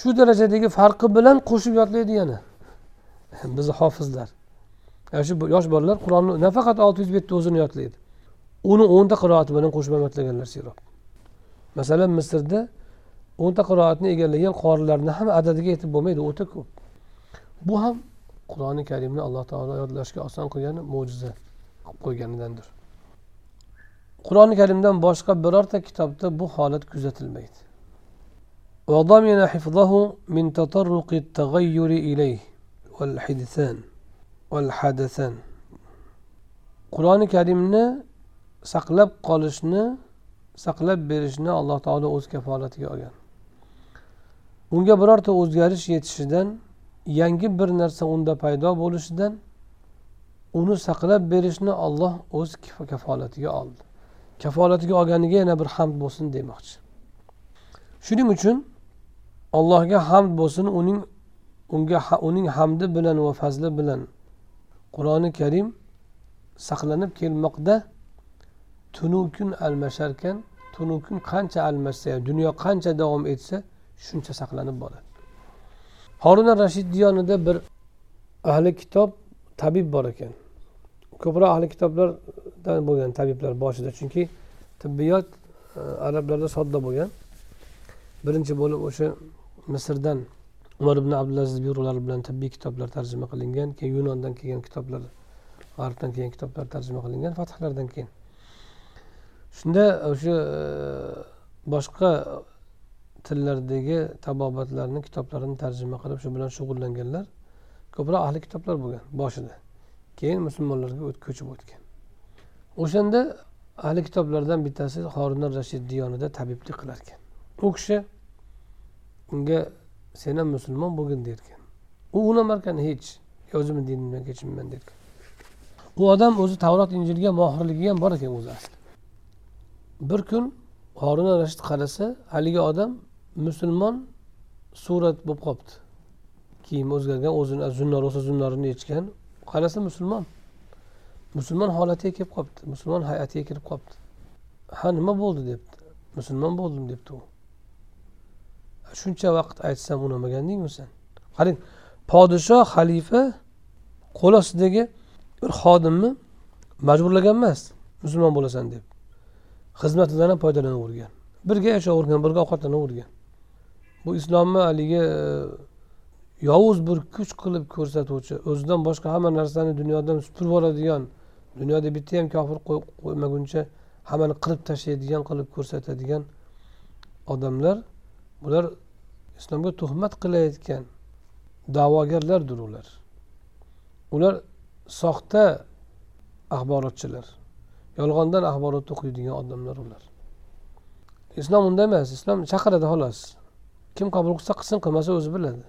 Shu darajadagi farqi bilan qo'shib yodlaydi yana bizni hofizlar shu yosh bolalar qur'onni nafaqat olti yuz betni o'zini yodlaydi. uni o'nta qiroati bilan qo'shib ham yodlaganlar seroq masalan misrda o'nta qiroatni egallagan qorilarni ham adadiga yetib bo'lmaydi o'ta ko'p bu ham qur'oni karimni alloh taolo yodlashga oson qilgani mo'jiza qilib qo'yganidandir qur'oni karimdan boshqa birorta kitobda bu holat kuzatilmaydi وضمن حفظه من تطرق التغير إليه والحدثان والحدثان qur'oni karimni saqlab qolishni saqlab berishni alloh taolo o'z kafolatiga olgan. Unga birorta o'zgarish yetishidan yangi bir narsa unda paydo bo'lishidan uni saqlab berishni olloh o'z kafolatiga oldi. Kafolatiga olganiga yana bir hamd bo'lsin demoqchi. Shuning uchun allohga hamd bo'lsin uning unga uning hamdi bilan va fazli bilan qur'oni karim saqlanib kelmoqda. Tunu kun almasharkan tunu kun qancha almashsa ham dunyo qancha davom etsa shuncha saqlanib boradi. ar-Rashid diyonida bir ahli kitob tabib bor ekan. Ko'proq ahli kitoblardan bo'lgan tabiblar boshida chunki tibbiyot e, arablarda sodda bo'lgan. Birinchi bo'lib o'sha misrdan umar ibn abdulaziz byurolari bilan tibbiy kitoblar tarjima qilingan keyin yunondan kelgan kitoblar g'arbdan kelgan kitoblar tarjima qilingan fathlardan keyin shunda e, o'sha e, boshqa e, tillardagi tabobatlarni kitoblarini tarjima qilib shu bilan shug'ullanganlar ko'proq ahli kitoblar bo'lgan boshida. Keyin musulmonlarga ko'chib o'tgan. O'shanda ahli kitoblardan bittasi horunor rashid diyonida tabiblik qilar ekan u kishi unga sen ham musulmon bo'lgin derkan. U unamarkan ekan hech o'zimni dinimdan kechmayman derkan. U odam o'zi tavrot injilga mohirligi ham bor ekan o'zi asli. Bir kun horun rashid qarasa haligi odam musulmon surat bo'lib qolibdi kiyimi o'zgargan o'zini zunnor bo'lsa zunnorini yechgan qarasa musulmon. Musulmon holatiga kelib qolibdi musulmon hay'atiga kirib qolibdi ha nima bo'ldi debdi. Musulmon bo'ldim debdi u. Shuncha vaqt aytsam unamagandingmi sen. Qarang podshoh xalifa qo'l ostidagi bir xodimni majburlagan emas musulmon bo'lasan deb xizmatidan ham foydalanavergan birga yashayvergan birga ovqatlanavergan bu islomni haligi e, yovuz bir kuch qilib ko'rsatuvchi o'zidan boshqa hamma narsani dunyodan supurib oladigan dunyoda bitta ham kofir qo'ymaguncha hammani qirib tashlaydigan qilib ko'rsatadigan odamlar bular islomga tuhmat qilayotgan da'vogarlardir ular. Ular soxta axborotchilar. Yolg'ondan axborot o'qiydigan odamlar ular. Islom unday emas islom chaqiradi xolos. Kim qabul qilsa qilsin qilmasa o'zi biladi.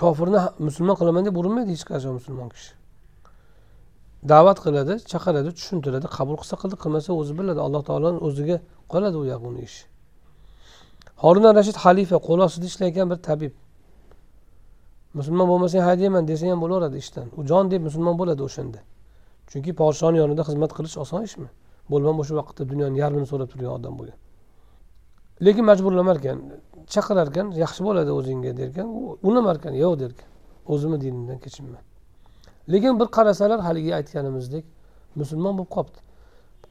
Kofirni musulmon qilaman deb urinmaydi hech qachon musulmon kishi. Da'vat qiladi chaqiradi tushuntiradi qabul qilsa qildi qilmasa o'zi biladi. Alloh taoloni o'ziga qoladi u uni ishi horun rashid xalifa qo'l ostida ishlayotgan bir tabib. Musulmon bo'lmasang haydayman desa ham bo'laveradi ishdan. U jon deb musulmon bo'ladi o'shanda. Chunki podshoni yonida xizmat qilish oson ishmi? Bo'lmam o'sha vaqtda dunyoni yarmini so'rab turgan odam bo'lgan. Lekin majburlamar ekan chaqirar ekan yaxshi bo'ladi o'zingga derkan u unamar ekan yo'q derkan o'zimni dinimdan kechinman. Lekin bir qarasalar haligi aytganimizdek musulmon bo'lib qolibdi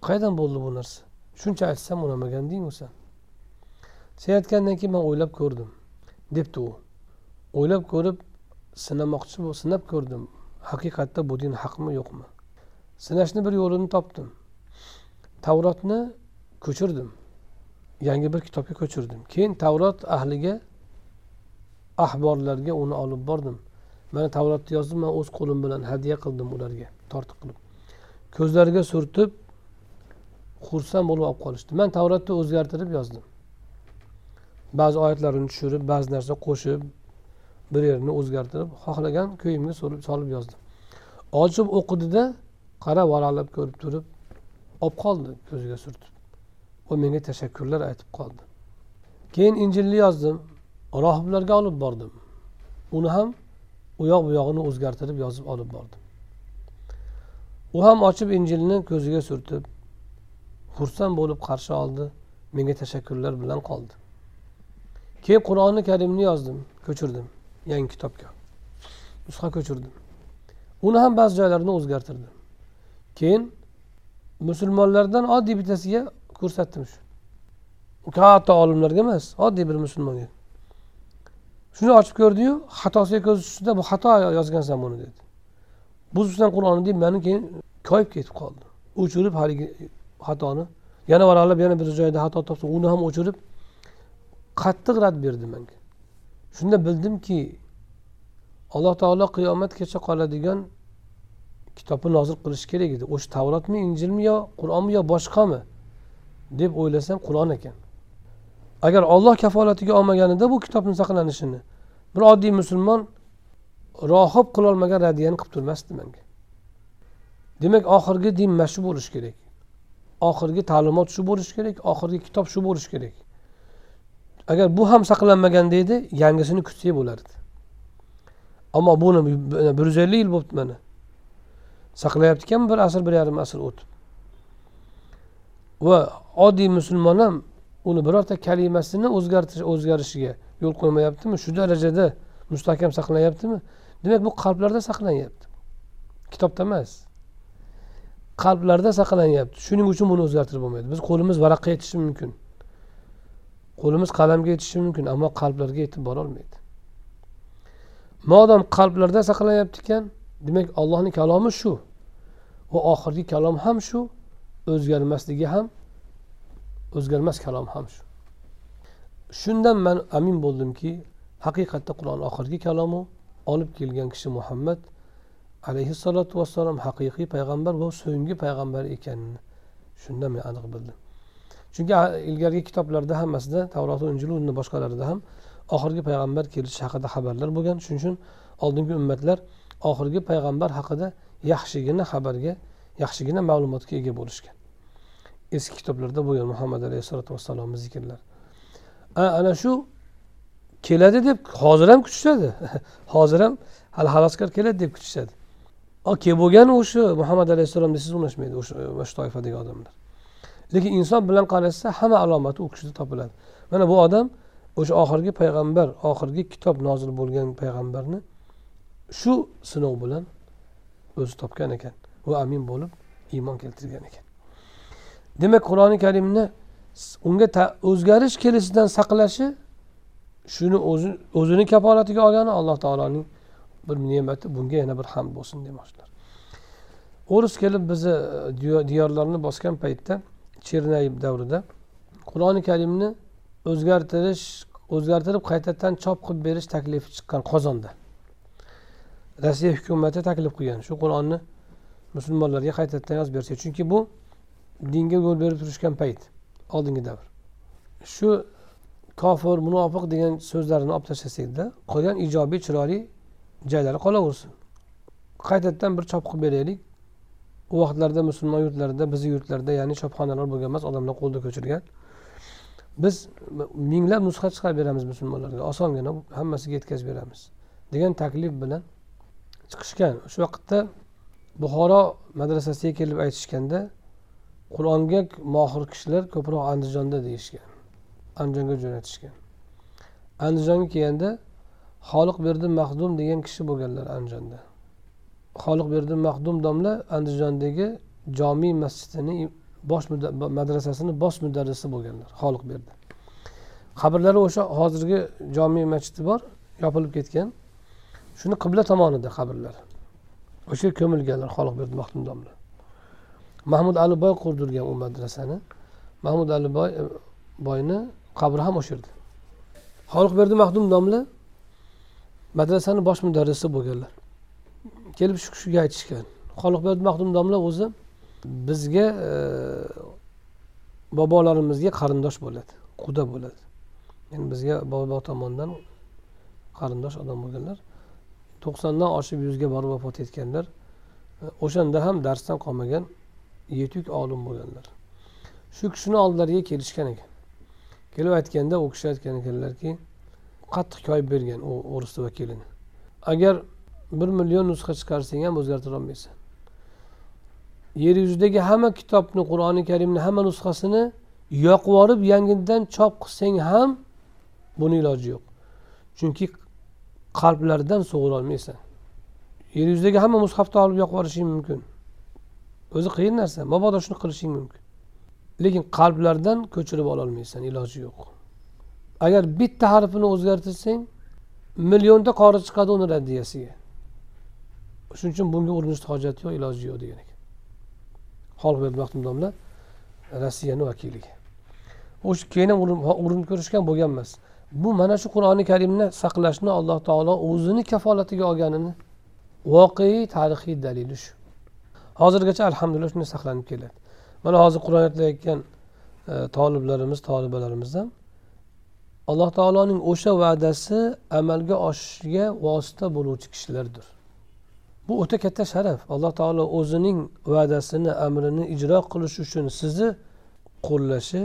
qayerdan bo'ldi bu narsa? Shuncha aytsam unamaganding san. Sen aytgandan keyin man o'ylab ko'rdim debdi u. O'ylab ko'rib sinamoqchi sinab ko'rdim haqiqatda bu din haqmi yo'qmi? Sinashni bir yo'lini topdim. Tavrotni ko'chirdim. Yangi bir kitobga ko'chirdim. Keyin tavrot ahliga ahborlarga uni olib bordim. Mana tavrotni yozdim man o'z qo'lim bilan hadya qildim ularga tortiq qilib. Ko'zlariga surtib xursand bo'lib olib qolishdi. Man tavrotni o'zgartirib yozdim. Ba'zi oyatlarini tushirib ba'zi narsa qo'shib bir yerini o'zgartirib xohlagan ko'yimga solib yozdim. Ochib o'qidida qarab varaqlab ko'rib turib olib qoldi ko'ziga surtib. U menga tashakkurlar aytib qoldi. Keyin injilni yozdim rohiblarga olib bordim. Uni ham u yoq bu yog'ini o'zgartirib yozib olib bordim. U ham ochib injilni ko'ziga surtib xursand bo'lib qarshi oldi menga tashakkurlar bilan qoldi. Keyin qur'oni karimni yozdim ko'chirdim yangi kitobga. Nusxa ko'chirdim. Uni ham ba'zi joylarini o'zgartirdim. Keyin musulmonlardan oddiy bittasiga ko'rsatdim shu. Katta olimlarga emas oddiy bir musulmonga. Shuni ochib ko'rdiyu xatosiga ko'zi tushdida bu xato yozgansan buni dedi. Buzibsan qur'onni deb mani keyin koyib ketib qoldi. O'chirib haligi xatoni. Yana varaqlab yana bir joyda xato topsa uni ham o'chirib qattiq rad berdi menga. Shunda bildimki alloh taolo qiyomatgacha qoladigan kitobni nozil qilish kerak edi. O'sha tavrotmi injilmi yo qur'onmi yo boshqami deb o'ylasam qur'on ekan. Agar olloh kafolatiga olmaganida bu kitobni saqlanishini bir oddiy musulmon rohib qilolmagan radiyani qilib turmasdi menga. Demak oxirgi din mana shu bo'lishi kerak. Oxirgi ta'limot shu bo'lishi kerak oxirgi kitob shu bo'lishi kerak. Agar bu ham saqlanmaganda edi yangisini kutsak bo'lardi. Ammo buni bir yuz ellik yil bo'libdi mana. Saqlayapti ekan bir asr bir yarim asr o'tib va oddiy musulmon ham uni birorta kalimasini o'zgartirish o'zgarishiga yo'l qo'ymayaptimi? Shu darajada mustahkam saqlanyaptimi demak bu qalblarda saqlanyapti. Kitobda emas. Qalblarda saqlanyapti. Shuning uchun buni o'zgartirib bo'lmaydi. Biz qo'limiz varaqqa yetishi mumkin. Qo'limiz qalamga yetishi mumkin ammo qalblarga yetib borolmaydi modom qalblarda saqlanyapti ekan demak allohni kalomi shu. Va oxirgi kalom ham shu o'zgarmasligi ham o'zgarmas kalom ham shu. Shundan man amin bo'ldimki haqiqatda qur'on oxirgi kalomu olib kelgan kishi muhammad alayhissalotu vassalom haqiqiy payg'ambar va so'nggi payg'ambar ekanini shundan men aniq bildim. Chunki ilgarigi kitoblarda hammasida tavroti injil undan boshqalarida ham oxirgi payg'ambar kelishi haqida xabarlar bo'lgan. Shuning uchun oldingi ummatlar oxirgi payg'ambar haqida yaxshigina xabarga yaxshigina ma'lumotga ega bo'lishgan. Eski kitoblarda bo'lgan muhammad alayhissalotu vassalomni zikrlari ana shu keladi deb hozir ham kutishadi. Hozir ham hali haloskor keladi deb kutishadi. Kelib bo'lgani o'sha muhammad alayhissalom desangiz unashmaydi o'sha shu toifadagi odamlar. Lekin inson bilan qarashsa hamma alomati u kishida topiladi. Mana bu odam o'sha oxirgi payg'ambar oxirgi kitob nozil bo'lgan payg'ambarni shu sinov bilan o'zi topgan ekan va amin bo'lib iymon keltirgan ekan. Demak qur'oni karimni unga o'zgarish kelishidan saqlashi shuni o'zi o'zini kafolatiga olgani alloh taoloning bir ne'mati bunga yana bir hamd bo'lsin demoqchilar. O'ris kelib bizni e, diyorlarni bosgan paytda chernay davrida qur'oni karimni o'zgartirish o'zgartirib qaytadan chop qilib berish taklifi chiqqan qozonda. Rossiya hukumati taklif qilgan. Shu qur'onni musulmonlarga qaytadan yozib bersak chunki bu dinga yo'l berib turishgan payt oldingi davr. Shu kofir munofiq degan so'zlarni olib tashlasakda qolgan ijobiy chiroyli joylari qolaversin. Qaytadan bir chop qilib beraylik. U vaqtlarda musulmon yurtlarida bizni yurtlarda ya'ni chopxonalar bo'lgan emas odamlar qo'lda ko'chirgan. Biz minglab nusxa chiqarib beramiz musulmonlarga. Osongina hammasiga yetkazib beramiz degan taklif bilan chiqishgan. O'sha vaqtda buxoro madrasasiga kelib aytishganda qur'onga mohir kishilar ko'proq andijonda deyishgan andijonga jo'natishgan. Andijonga kelganda xoliqberdi mahdum degan kishi bo'lganlar andijonda. Xoliqberdi mahdum domla andijondagi jomiy masjidini bosh madrasasini bosh mudarrisi bo'lganlar xoliqberdi qabrlari o'sha hozirgi jomiy masjidi bor yopilib ketgan. Shuni qibla tomonida qabrlar. O'sha yerga ko'milganlar xoliqberdi mahdum mahmud aliboy qurdirgan u madrasani. Mahmud aliboy e, boyni qabri ham o'sha yerda xoliqberdi mahdum domla madrasani bosh mudarrisi bo'lganlar. Kelib shu kishiga aytishgan. Xoliqberdi mahdum domla o'zi bizga e, bobolarimizga qarindosh bo'ladi quda bo'ladi. Ya'ni bizga bobo tomonidan qarindosh odam bo'lganlar. To'qsondan oshib yuzga borib vafot etganlar e, o'shanda ham darsdan qolmagan yetuk olim bo'lganlar. Shu kishini oldilariga kelishgan ekan. Kelib aytganda u kishi aytgan ekanlarki qattiq koyib bergan u o'risni vakilini. Agar bir million nusxa chiqarsang ham o'zgartira olmaysan. Yer yuzidagi hamma kitobni qur'oni karimni hamma nusxasini yoqib yuborib yangidan chop qilsang ham buni iloji yo'q. Chunki qalblardan sug'urolmaysan. Yer yuzidagi hamma mushafni olib yoqib yuborishing mumkin. O'zi qiyin narsa mabodo shuni qilishing mumkin. Lekin qalblardan ko'chirib ololmaysan iloji yo'q. Agar bitta harfini o'zgartirsang millionta qori chiqadi uni raddiyasiga. Shuning uchun bunga urinishni hojati yo'q iloji yo'q degan ekan. Xoliq domla rossiyani vakiliga. O'sha keyin ham urinib ko'rishgan bo'lgan emas bu mana shu qur'oni karimni saqlashni alloh taolo o'zini kafolatiga olganini voqeiy tarixiy dalili shu. Hozirgacha alhamdulillah shunday saqlanib keladi. Mana hozir qur'on aytilayotgan e, toliblarimiz tolibalarimiz ham alloh taoloning o'sha va'dasi amalga oshishiga vosita bo'luvchi kishilardir. Bu o'ta katta sharaf. Alloh taolo o'zining va'dasini amrini ijro qilish uchun sizni qo'llashi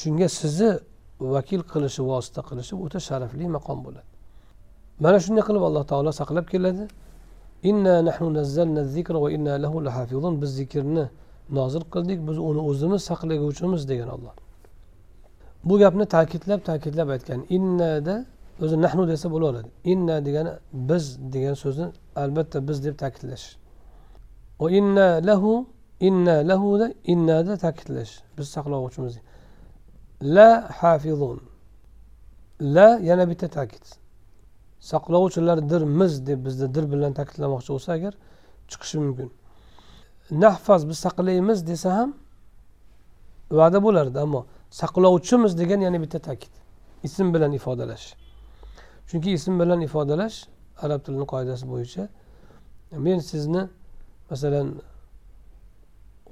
shunga sizni vakil qilishi vosita qilishi o'ta sharafli maqom bo'ladi. Mana shunday qilib alloh taolo saqlab keladi. Inna nahnu nazzalna zikra va inna lahu lahafizun. Biz zikrni nozil qildik biz uni o'zimiz saqlaguvchimiz degan olloh bu gapni ta'kidlab ta'kidlab aytgan. Innada o'zi nahnu desa bo'laveradi. Inna degani biz degan so'zni albatta biz deb ta'kidlash. Va inna lahu inna lahuda innada ta'kidlash. Biz saqlovchimiz la hafizun. La yana bitta ta'kid. Saqlovchilardirmiz deb bizda dir bilan ta'kidlamoqchi bo'lsa agar chiqishi mumkin. Nahfaz biz saqlaymiz desa ham va'da bo'lardi ammo saqlovchimiz degan yana bitta ta'kid. Ism bilan ifodalash. Chunki ism bilan ifodalash arab tilini qoidasi bo'yicha. Men sizni masalan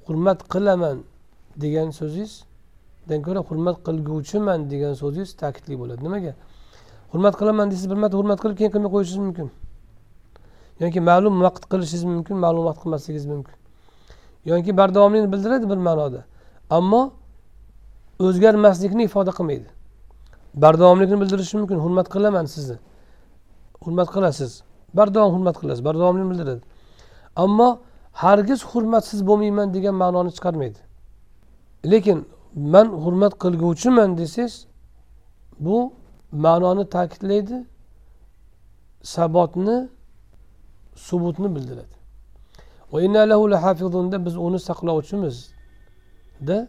hurmat qilaman degan so'zingiz dan ko'ra hurmat qilguvchiman degan so'zingiz ta'kidli bo'ladi. Nimaga? Hurmat qilaman deysiz bir marta hurmat qilib keyin qilmay qo'yishingiz mumkin. Yoki ma'lum vaqt qilishingiz mumkin ma'lum vaqt qilmasligingiz mumkin. Yoki bardavomlikni bildiradi bir ma'noda. Ammo o'zgarmaslikni ifoda qilmaydi. Bardavomlikni bildirishi mumkin hurmat qilaman sizni. Hurmat qilasiz. Bardavom hurmat qilasiz bardavomlikni bildiradi. Ammo hargiz hurmatsiz bo'lmayman degan ma'noni chiqarmaydi. Lekin man hurmat qilguvchiman desangiz bu ma'noni ta'kidlaydi sabotni subutni bildiradi. Biz uni saqlovchimizda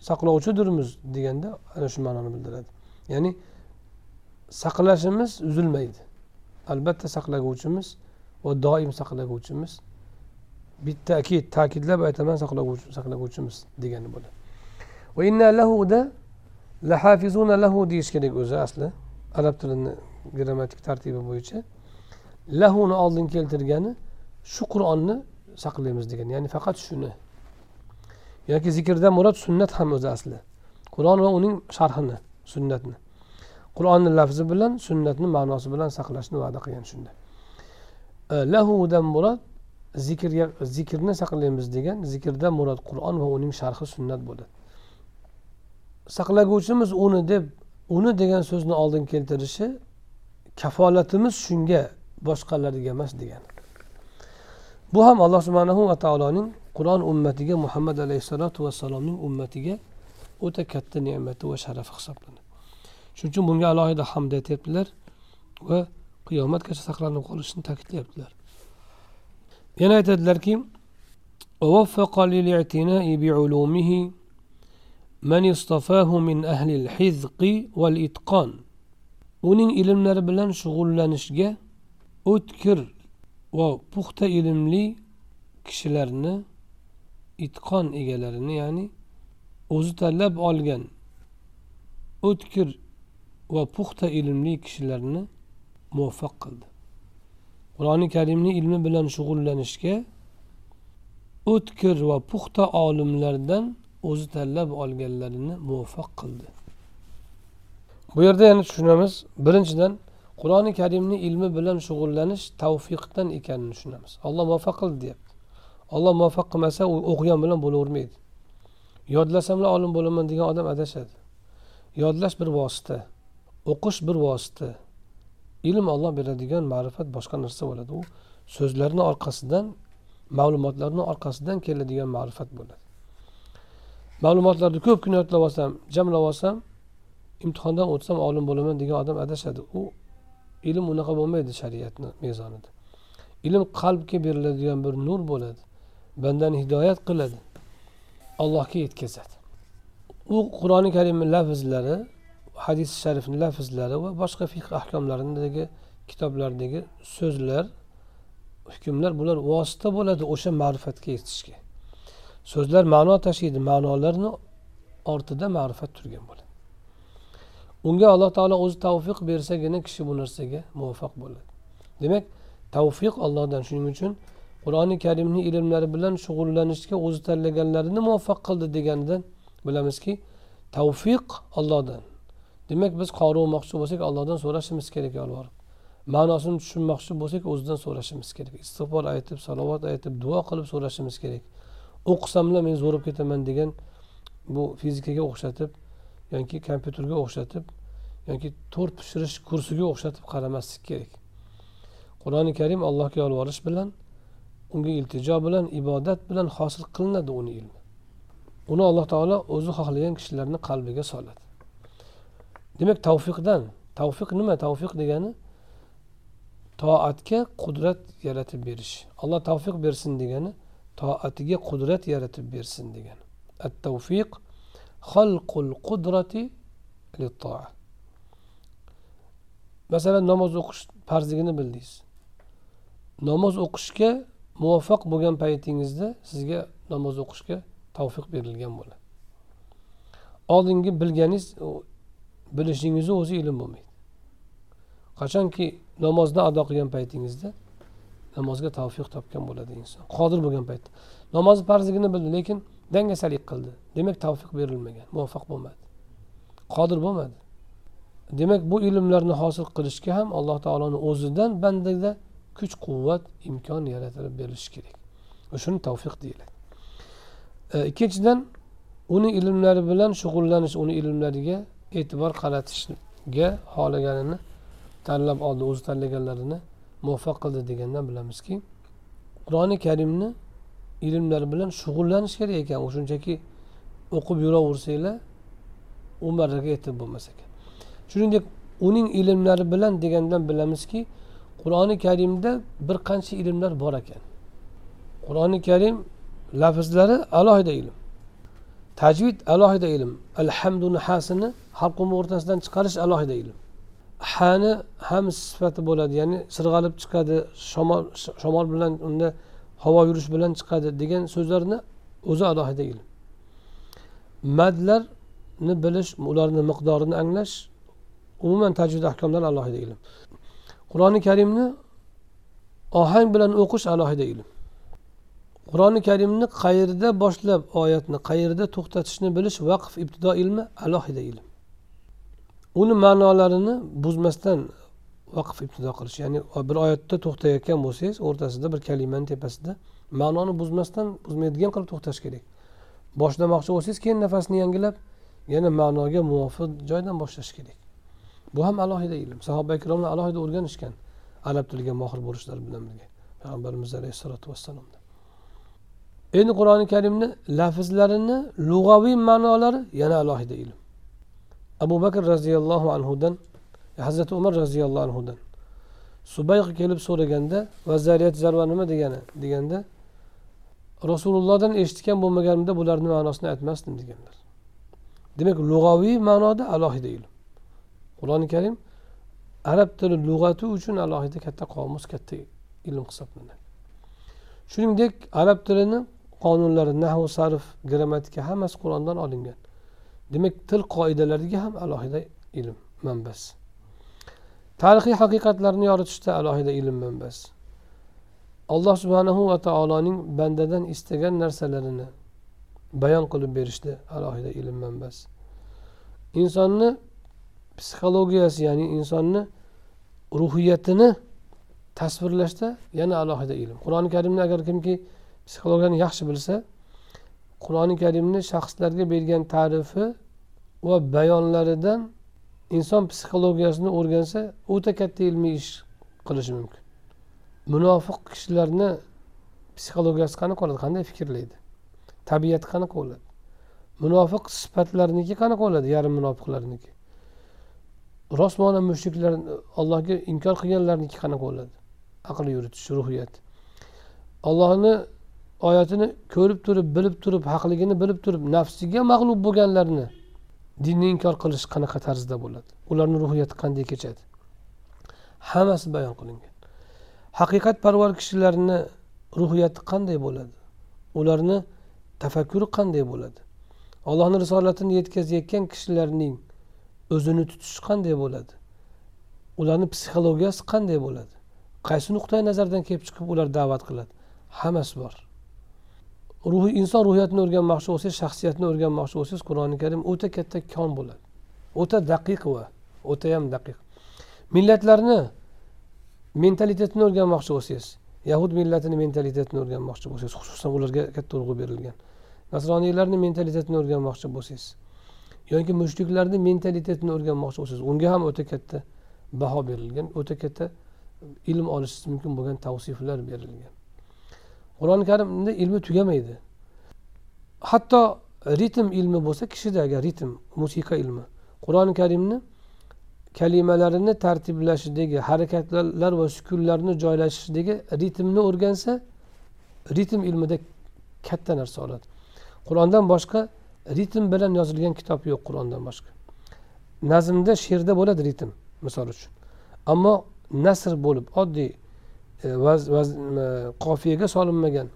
saqlovchidirmiz deganda ana shu ma'noni bildiradi. Ya'ni saqlashimiz uzilmaydi. Albatta saqlaguvchimiz va doim saqlaguvchimiz. Bittakid ta'kidlab aytaman saqlaguvchimiz degani bo'ladi. Lahuda lahafizuna lahu deyish kerak o'zi asli. Arab tilini grammatik tartibi bo'yicha. Lahuni oldin keltirgani shu qur'onni saqlaymiz degani ya'ni faqat shuni. Yoki zikrdan murod sunnat ham o'zi asli. Qur'on va uning sharhini sunnatni. Qur'onni lafzi bilan sunnatni ma'nosi bilan saqlashni va'da qilgan shunda. E, lahudan murod zikrga zikrni saqlaymiz degan zikrdan murod qur'on va uning sharhi sunnat bo'ladi. Saqlaguvchimiz uni deb uni degan so'zni oldin keltirishi kafolatimiz shunga boshqalarga emas degan. Bu ham alloh subhanahu va taoloning qur'on ummatiga muhammad alayhissalotu vassalomning ummatiga o'ta katta ne'mati va sharafi hisoblanadi. Shuning uchun bunga alohida hamd aytyaptilar va qiyomatgacha saqlanib qolishini ta'kidlayaptilar. Yana aytadilarki من اصطفاه من أهل الحذق والإتقان uning ilmlari bilan shug'ullanishga o'tkir va puxta ilmli kishilarni itqon egalarini ya'ni o'zi tanlab olgan o'tkir va puxta ilmli kishilarni muvaffaq qildi qur'oni karimni ilmi bilan shug'ullanishga o'tkir va puxta olimlardan o'zi tanlab olganlarini muvaffaq qildi. Bu yerda yana tushunamiz. Birinchidan qur'oni karimni ilmi bilan shug'ullanish tavfiqdan ekanini tushunamiz. Olloh muvaffaq qildi deyapti. Olloh muvaffaq qilmasa u o'qigan bilan bo'lavermaydi. Yodlasamlar olim bo'laman degan odam adashadi. Yodlash bir vosita o'qish bir vosita. Ilm olloh beradigan ma'rifat boshqa narsa bo'ladi. U so'zlarni orqasidan ma'lumotlarni orqasidan keladigan ma'rifat bo'ladi. Ma'lumotlarni ko'p yodlab olsam jamlab olsam imtihondan o'tsam olim bo'laman degan odam adashadi. U ilm unaqa bo'lmaydi shariatni mezonida. Ilm qalbga beriladigan bir nur bo'ladi bandani hidoyat qiladi allohga yetkazadi. U qur'oni karimni lafzlari hadis sharifni lafzlari va boshqa fiq ahkomlaridagi kitoblardagi so'zlar hukmlar bular vosita bo'ladi o'sha ma'rifatga yetishga. So'zlar ma'no tashiydi ma'nolarni ortida ma'rifat turgan bo'ladi. Unga alloh taolo o'zi tavfiq bersagina kishi bu narsaga muvaffaq bo'ladi. Demak tavfiq ollohdan shuning uchun qur'oni karimni ilmlari bilan shug'ullanishga o'zi tanlaganlarini muvaffaq qildi deganidan bilamizki tavfiq ollohdan demak biz qori o'qimoqchi bo'lsak allohdan so'rashimiz kerak yolvorib ma'nosini tushunmoqchi bo'lsak o'zidan so'rashimiz kerak. Istig'for aytib salovat aytib duo qilib so'rashimiz kerak. O'qisamlar men zo'rib ketaman degan bu fizikaga o'xshatib yoki kompyuterga o'xshatib yoki to'rt pishirish kursiga o'xshatib qaramaslik kerak. Qur'oni karim allohga yolvorish bilan unga iltijo bilan ibodat bilan hosil qilinadi uni ilmi. Uni alloh taolo o'zi xohlagan kishilarni qalbiga soladi. Demak tavfiqdan tavfiq nima? Tavfiq degani toatga qudrat yaratib berish. Alloh tavfiq bersin degani toatiga qudrat yaratib bersin degan. At tavfiq xalqul qudrati masalan namoz o'qish farzligini bildingiz. Namoz o'qishga muvaffaq bo'lgan paytingizda sizga namoz o'qishga tavfiq berilgan bo'ladi. Oldingi bilganingiz bilishingizni o'zi ilm bo'lmaydi. Qachonki namozni ado qilgan paytingizda namozga tavfiq topgan bo'ladi inson. Qodir bo'lgan paytda. Namozni farzligini bildi lekin dangasalik qildi. Demak tavfiq berilmagan muvaffaq bo'lmadi. Qodir bo'lmadi. Demak bu ilmlarni hosil qilishga ham alloh taoloni o'zidan bandada kuch quvvat imkon yaratilib berilishi kerak. Shuni tavfiq deyiladi. E, ikkinchidan uni ilmlari bilan shug'ullanish uni ilmlariga e'tibor qaratishga xohlaganini tanlab oldi o'zi tanlaganlarini. Muvaffaq qildi degandan bilamizki qur'oni karimni ilmlari bilan shug'ullanish kerak ekan. U shunchaki o'qib yuraversanglar u marraga yetib bo'lmas ekan. Shuningdek uning ilmlari bilan degandan bilamizki qur'oni karimda bir qancha ilmlar bor ekan. Qur'oni karim lafzlari alohida ilm. Tajvid alohida ilm. Alhamdu hasini halqumi o'rtasidan chiqarish alohida ilm. Hani ham sifati bo'ladi. Ya'ni sirg'alib chiqadi shamol shamol bilan unda havo yurish bilan chiqadi degan so'zlarni o'zi alohida ilm. Madlarni bilish ularni miqdorini anglash umuman tajvid ahkomlar alohida ilm. Qur'oni karimni ohang bilan o'qish alohida ilm. Qur'oni karimni qayerda boshlab oyatni qayerda to'xtatishni bilish vaqf ibtido ilmi alohida ilm. Uni ma'nolarini buzmasdan vaqf ibtido qilish ya'ni bir oyatda to'xtayotgan bo'lsangiz o'rtasida bir kalimani tepasida ma'noni buzmasdan buzmaydigan qilib to'xtash kerak. Boshlamoqchi bo'lsangiz keyin nafasni yangilab yana ma'noga muvofiq joydan boshlash kerak. Bu ham alohida ilm. Sahoba ikromlar alohida o'rganishgan arab tiliga mohir bo'lishlari bilan birga. Payg'ambarimiz alayhissalotu vassalomda. Endi qur'oni karimni lafzlarini lug'aviy ma'nolari yana alohida ilm. Abu bakr roziyallohu anhudan hazrati umar roziyallohu anhudan. Subayq kelib so'raganda vazariyat zarva nima degani deganda rasulullohdan eshitgan bo'lmaganimda bularni ma'nosini aytmasdim deganlar. Demak lug'aviy ma'noda alohida ilm. Qur'oni karim arab tili lug'ati uchun alohida katta qomus katta ilm hisoblanadi. Shuningdek arab tilini qonunlari nahu sarf grammatika hammasi qur'ondan olingan. Demak til qoidalariga ham alohida ilm manbasi tarixiy haqiqatlarni yoritishda alohida ilm manbasi alloh subhanahu va taoloning bandadan istagan narsalarini bayon qilib berishda alohida ilm manbasi insonni psixologiyasi ya'ni insonni ruhiyatini tasvirlashda yana alohida ilm. Qur'oni karimni agar kimki psixologiyani yaxshi bilsa qur'oni karimni shaxslarga bergan ta'rifi va bayonlaridan inson psixologiyasini o'rgansa o'ta katta ilmiy ish qilishi mumkin. Munofiq kishilarni psixologiyasi qanaqa bo'ladi qanday fikrlaydi? Tabiati qanaqa bo'ladi munofiq sifatlarniki qanaqa bo'ladi yarim munofiqlarniki. Rostmona mushriklar allohga inkor qilganlarniki qanaqa bo'ladi aql yuritish ruhiyat. Allohni oyatini ko'rib turib bilib turib haqligini bilib turib nafsiga mag'lub bo'lganlarni dinni inkor qilish qanaqa tarzda bo'ladi? Ularni ruhiyati qanday kechadi? Hammasi bayon qilingan. Haqiqatparvar kishilarni ruhiyati qanday bo'ladi? Ularni tafakkuri qanday bo'ladi? Allohni risolatini yetkazayotgan kishilarning o'zini tutishi qanday bo'ladi? Ularni psixologiyasi qanday bo'ladi? Qaysi nuqtai nazardan kelib chiqib ular da'vat qiladi? Hammasi bor. Ruhiy inson ruhiyatini o'rganmoqchi bo'lsangiz shaxsiyatni o'rganmoqchi bo'lsangiz qur'oni karim o'ta katta kon bo'ladi. O'ta daqiq va o'tayam daqiq. Millatlarni mentalitetini o'rganmoqchi bo'lsangiz yahud millatini mentalitetini o'rganmoqchi bo'lsangiz xususan ularga katta urg'u berilgan nasroniylarni mentalitetini o'rganmoqchi bo'lsangiz yoki mushriklarni mentalitetini o'rganmoqchi bo'lsangiz unga ham o'ta katta baho berilgan o'ta katta ilm olishingiz mumkin bo'lgan tavsiflar berilgan. Qur'oni karimni ilmi tugamaydi. Hatto ritm ilmi bo'lsa kishida agar ritm musiqa ilmi qur'oni karimni kalimalarini tartiblashidagi harakatlar va sukunlarni joylashishidagi ritmni o'rgansa ritm ilmida katta narsa oladi. Qur'ondan boshqa ritm bilan yozilgan kitob yo'q qur'ondan boshqa. Nazmda she'rda bo'ladi ritm misol uchun. Ammo nasr bo'lib oddiy E, e, qofiyaga solinmagan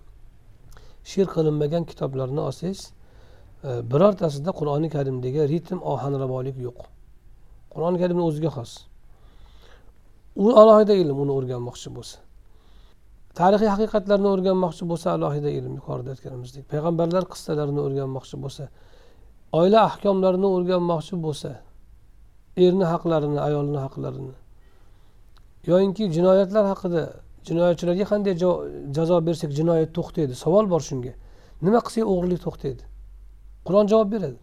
she'r qilinmagan kitoblarni olsangiz e, birortasida qur'oni karimdagi ritm ohanrabolik yo'q. Qur'oni karimni o'ziga xos. U alohida ilm uni o'rganmoqchi bo'lsa. Tarixiy haqiqatlarni o'rganmoqchi bo'lsa alohida ilm yuqorida aytganimizdek. Payg'ambarlar qissalarini o'rganmoqchi bo'lsa oila ahkomlarini o'rganmoqchi bo'lsa erni haqlarini ayolni haqlarini yoyinki jinoyatlar haqida jinoyatchilarga qanday jazo bersak jinoyat to'xtaydi? Savol bor shunga. Nima qilsak o'g'irlik to'xtaydi? Qur'on javob beradi.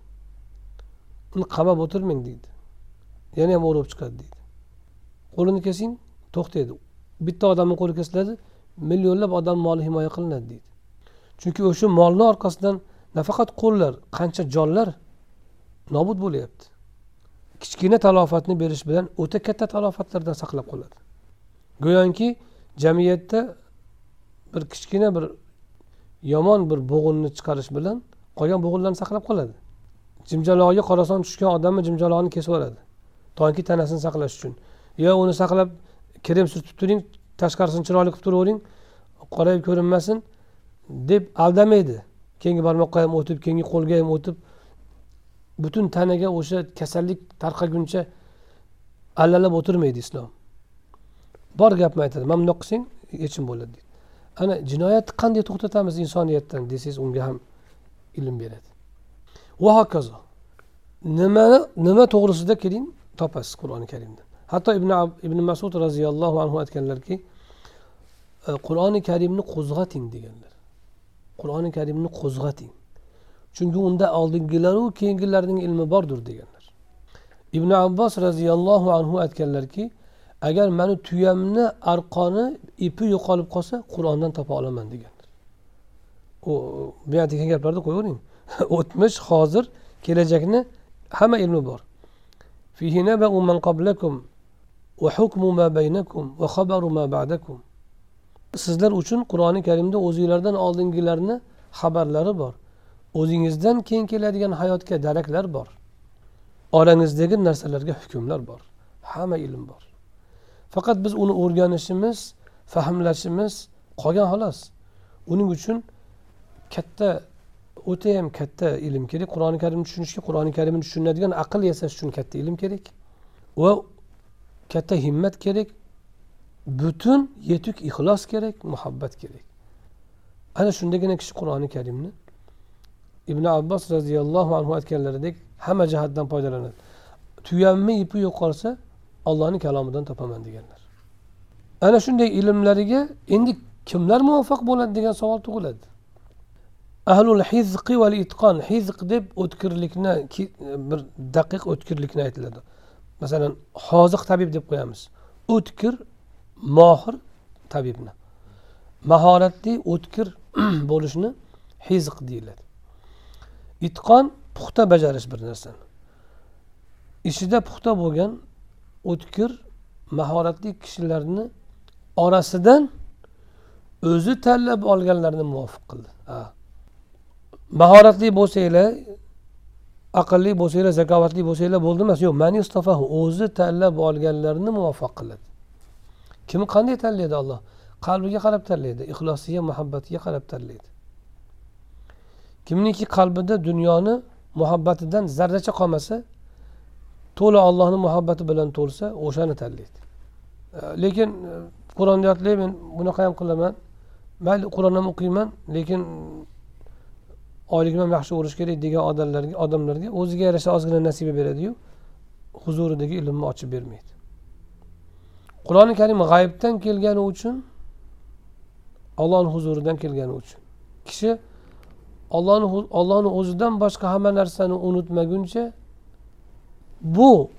Uni qamab o'tirmang deydi. Yana ham o'rib chiqadi deydi. Qo'lini kesing to'xtaydi. Bitta odamni qo'li kesiladi millionlab odam moli himoya qilinadi deydi. Chunki o'sha molni orqasidan nafaqat qo'llar qancha jonlar nobud bo'lyapti. Kichkina talofatni berish bilan o'ta katta talofatlardan saqlab qoladi. Go'yoki jamiyatda bir kichkina bir yomon bir bo'g'inni chiqarish bilan qolgan bo'g'inlarni saqlab qoladi. Jimjalog'iga qorason tushgan odamni jimjalog'ini kesib yuboradi toki tanasini saqlash uchun. Yo uni saqlab krem surtib turing tashqarisini chiroyli qilib turavering qorayib ko'rinmasin deb aldamaydi. Keyingi barmoqqa ham o'tib keyingi qo'lga ham o'tib butun tanaga o'sha kasallik tarqaguncha allalab o'tirmaydi islom. Bor gapni aytadi mana bundoq qilsang yechim bo'ladi deydi. Ana jinoyatni qanday to'xtatamiz insoniyatdan? desangiz unga ham ilm beradi. Va hokazo. Nimani nima to'g'risida keling topasiz qur'oni karimda. Hatto ibn ibn masud roziyallohu anhu aytganlarki e, qur'oni karimni qo'zg'ating deganlar. Qur'oni karimni qo'zg'ating. Chunki unda oldingilaru keyingilarning ilmi bordir deganlar. Ibn abbos roziyallohu anhu aytganlarki agar mani tuyamni arqoni ipi yo'qolib qolsa qur'ondan topa olaman degan. U bu aytgan degan gaplarni qo'yavering. O'tmish hozir kelajakni hamma ilmi bor. Sizlar uchun qur'oni karimda o'zinglardan oldingilarni xabarlari bor. O'zingizdan keyin keladigan hayotga daraklar bor. Orangizdagi narsalarga hukmlar bor. Hamma ilm bor. Faqat biz uni o'rganishimiz fahmlashimiz qolgan xolos. Uning uchun katta o'tayam katta ilm kerak. Qur'oni karimni tushunishga qur'oni karimni tushunadigan aql yasash uchun katta ilm kerak va katta himmat kerak. Butun yetuk ixlos kerak muhabbat kerak. Ana shundagina kishi qur'oni karimni ibn abbos roziyallohu anhu aytganlaridek hamma jihatdan foydalanadi. Tuyanmi ipi yo'qolsa ollohni kalomidan topaman deganlar. Ana shunday ilmlariga endi kimlar muvaffaq bo'ladi degan savol tug'iladi. Ahlul hizqi val itqon hizq deb o'tkirlikni bir daqiq o'tkirlikni aytiladi. Masalan hoziq tabib deb qo'yamiz. O'tkir mohir tabibni. Mahoratli o'tkir bo'lishni hizq deyiladi. Itqon puxta bajarish bir narsani. Ishida puxta bo'lgan o'tkir mahoratli kishilarni orasidan o'zi tanlab olganlarni muvofiq qildi. Mahoratli bo'lsanglar aqlli bo'lsanglar zakovatli bo'lsanglar bo'ldi emas. Yo'q mani yustafahu o'zi tanlab olganlarni muvaffaq qiladi. Kim qanday tanlaydi olloh qalbiga qarab tanlaydi ixlosiga muhabbatiga qarab tanlaydi. Kimniki qalbida dunyoni muhabbatidan zarracha qolmasa to'la ollohni muhabbati bilan to'lsa o'shani tanlaydi. E, lekin e, qur'onni yodlay men bunaqa ham qilaman. Mayli qur'on ham o'qiyman lekin oyligim ham yaxshi urish kerak degan odamlarga odamlarga o'ziga yarasha ozgina nasiba beradiyu huzuridagi ilmni ochib bermaydi. Qur'oni karim g'ayibdan kelgani uchun ollohni huzuridan kelgani uchun. Kishi ollohni ollohni o'zidan boshqa hamma narsani unutmaguncha bu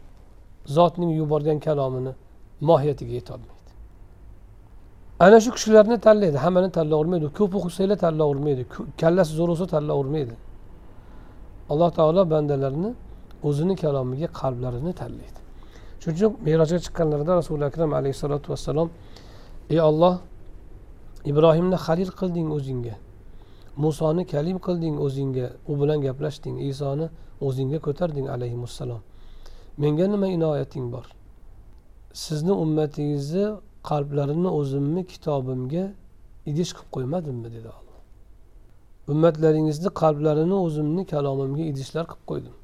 zotning yuborgan kalomini mohiyatiga yetolmaydi ana shu kishilarni tanlaydi hammani tanlayvermaydi ko'p o'qisanglar tanlayvermaydi kallasi zo'r bo'lsa tanlayvermaydi alloh taolo bandalarni o'zini kalomiga qalblarini tanlaydi. Shuning uchun merojga chiqqanlarida rasuli akram alayhissalotu vassalom ey olloh ibrohimni halil qilding o'zingga musoni kalim qilding o'zingga u bilan gaplashding isoni o'zingga ko'tarding alayhissalom menga nima inoyating bor? Sizni ummatingizni qalblarini o'zimni kitobimga idish qilib qo'ymadimmi? dedi alloh. Ummatlaringizni qalblarini o'zimni kalomimga idishlar qilib qo'ydim.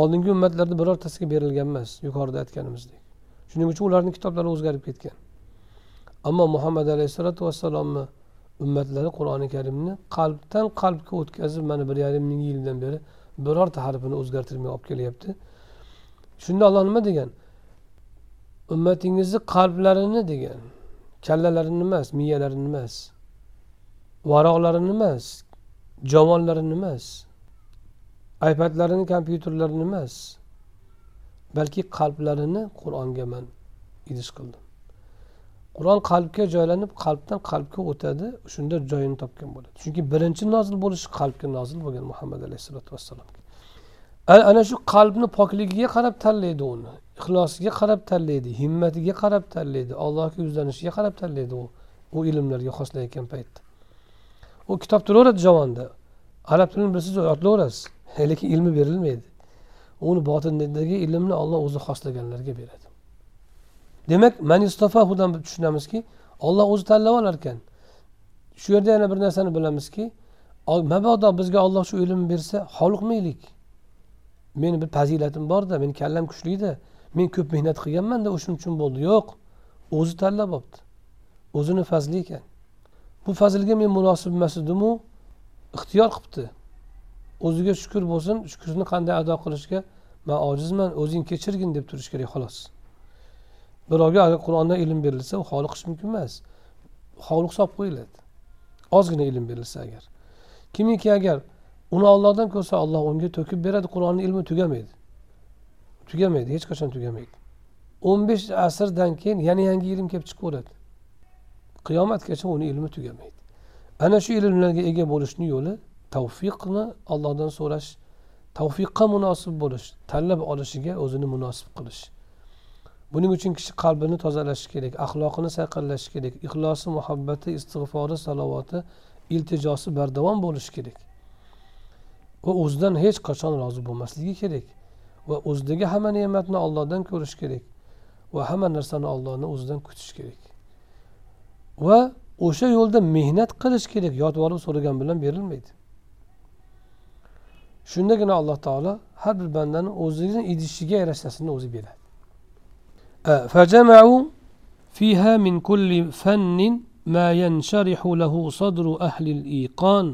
Oldingi ummatlarda birortasiga berilgan emas yuqorida aytganimizdek. Shuning uchun ularni kitoblari o'zgarib ketgan. Ammo muhammad alayhissalotu vassalomni ummatlari qur'oni karimni qalbdan qalbga o'tkazib mana bir yarim ming yildan beri birorta harfini o'zgartirmay olib kelyapti. Shunda olloh nima degan? Ummatingizni qalblarini degan. Kallalarini emas miyalarini emas. Varoqlarini emas javonlarini emas. ipadlarini kompyuterlarini emas. Balki qalblarini qur'onga man idish qildim. Qur'on qalbga joylanib qalbdan qalbga o'tadi shunda joyini topgan bo'ladi. Chunki birinchi nozil bo'lishi qalbga nozil bo'lgan muhammad alayhissalotu vassalomga. Ana shu qalbni pokligiga qarab tanlaydi uni ixlosiga qarab tanlaydi himmatiga qarab tanlaydi allohga yuzlanishiga qarab tanlaydi u u ilmlarga xoslayotgan paytda. U kitob turaveradi javonda. Arab tilini bilsangiz yodlayverasiz lekin ilmi berilmaydi. Uni botindagi ilmni olloh o'zi xoslaganlarga beradi. Demak manistofahudan tushunamizki olloh o'zi tanlab olar ekan shu yerda yana bir narsani bilamizki mabodo bizga olloh shu ilmni bersa hovliqmaylik meni bir fazilatim borda meni kallam kuchlida men ko'p mehnat qilganmanda o'shaning uchun bo'ldi. Yo'q o'zi tanlab olibdi o'zini fazli ekan. Bu fazlga men munosib emas edimu ixtiyor qilibdi. O'ziga shukur bo'lsin shukurni qanday ado qilishga man ojizman o'zing kechirgin deb turish kerak xolos. Birovga agar qur'ondan ilm berilsa u xoli qilish mumkin emas. Hovliq solib qo'yiladi. Ozgina ilm berilsa agar. Kimiki agar uni ollohdan ko'rsa olloh unga to'kib beradi qur'onni ilmi tugamaydi. Tugamaydi hech qachon tugamaydi. O'n besh asrdan keyin yana yangi ilm kelib chiqaveradi. Qiyomatgacha uni ilmi tugamaydi. Ana shu ilmlarga ega bo'lishni yo'li tavfiqni ollohdan so'rash tavfiqqa munosib bo'lish tanlab olishiga o'zini munosib qilish. Buning uchun kishi qalbini tozalashi kerak axloqini sayqallashi kerak ixlosi muhabbati istig'fori salovati iltijosi bardavom bo'lishi kerak. va o'zidan hech qachon rozi bo'lmasligi kerak va o'zidagi hamma ne'matni ollohdan ko'rish kerak va hamma narsani ollohni o'zidan kutish kerak va o'sha yo'lda mehnat qilish kerak yotib olib so'ragan bilan berilmaydi shundagina alloh taolo har bir bandani o'zini idishiga yarashasini o'zi beradi فجمعوا فيها من كل فن ما ينشرح له صدر أهل الإيقان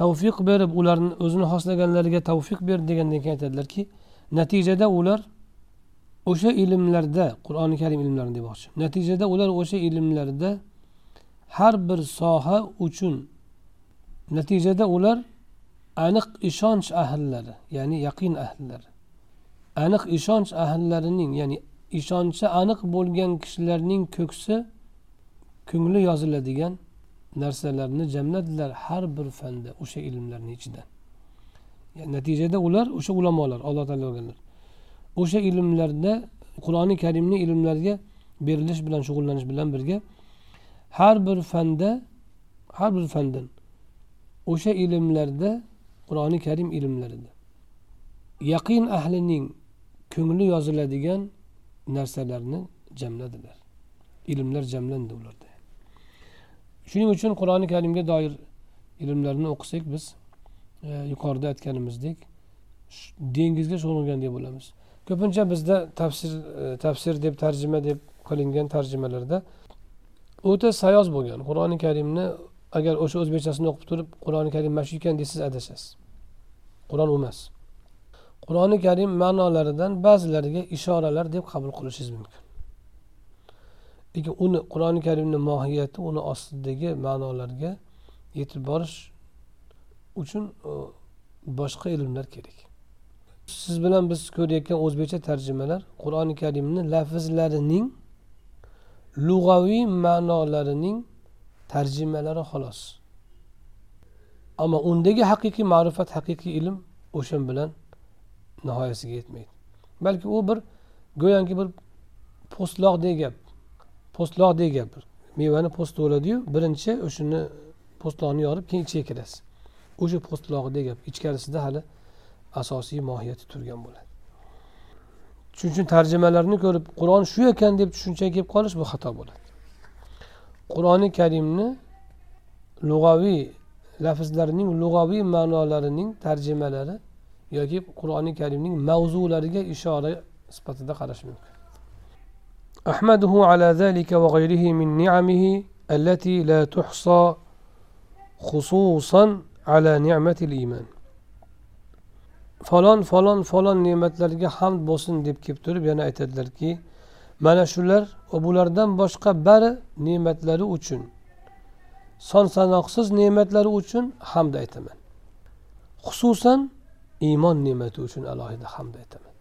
Tavfiq berib ularni o'zini xohlaganlariga tavfiq ber degandan keyin aytadilarki natijada ular o'sha ilmlarda qur'oni karim ilmlarini demoqchi. Natijada ular o'sha ilmlarda har bir soha uchun natijada ular aniq ishonch ahllari ya'ni yaqin ahllari aniq ishonch ahllarining ya'ni ishonchi aniq bo'lgan kishilarning ko'ksi ko'ngli yoziladigan narsalarni jamladilar har bir fanda o'sha ilmlarni ichidan. Yani natijada ular o'sha ulamolar alloh taolo olganlar o'sha ilmlarda qur'oni karimni ilmlarga berilish bilan shug'ullanish bilan birga har bir fanda har bir fandan o'sha ilmlarda qur'oni karim ilmlarida yaqin ahlining ko'ngli yoziladigan narsalarni jamladilar. Ilmlar jamlandi ularda. Shuning uchun qur'oni karimga doir ilmlarni o'qisak biz e, yuqorida aytganimizdek dengizga sho'ng'igandek bo'lamiz ko'pincha bizda tafsir e, tafsir deb tarjima deb qilingan tarjimalarda o'ta sayoz bo'lgan qur'oni karimni agar o'sha o'zbekchasini o'qib turib qur'oni karim mana shu ekan desangiz adashasiz. Qur'on u emas. Qur'oni karim ma'nolaridan ba'zilariga ishoralar deb qabul qilishingiz mumkin. Lekin uni qur'oni karimni mohiyati uni ostidagi ma'nolarga yetib borish uchun e, boshqa ilmlar kerak. Siz bilan biz ko'rayotgan o'zbekcha tarjimalar qur'oni karimni lafzlarining lug'aviy ma'nolarining tarjimalari xolos. Ammo undagi haqiqiy ma'rifat haqiqiy ilm o'sha bilan nihoyasiga yetmaydi. Balki u bir go'yoki bir po'stloqdek gap. Po'stloqdek gap. Mevani po'sti bo'ladiyu birinchi o'shani po'stloqni yorib keyin ichiga kirasiz. O'sha po'stloqdek gap ichkarisida hali asosiy mohiyati turgan bo'ladi. Shuning uchun tarjimalarni ko'rib qur'on shu ekan deb tushunchaga kelib qolish bu xato bo'ladi. Qur'oni karimni lug'aviy lafzlarning lug'aviy ma'nolarining tarjimalari yoki qur'oni karimning mavzulariga ishora sifatida qarash mumkin. أحمده على ذلك وغيره من نعمه التي لا تحصى خصوصا على نعمة الإيمان falon falon falon ne'matlarga hamd bo'lsin deb kelib turib yana aytadilarki mana shular va bulardan boshqa bari ne'matlari uchun son sanoqsiz ne'matlari uchun hamd aytaman xususan iymon ne'mati uchun alohida hamd aytaman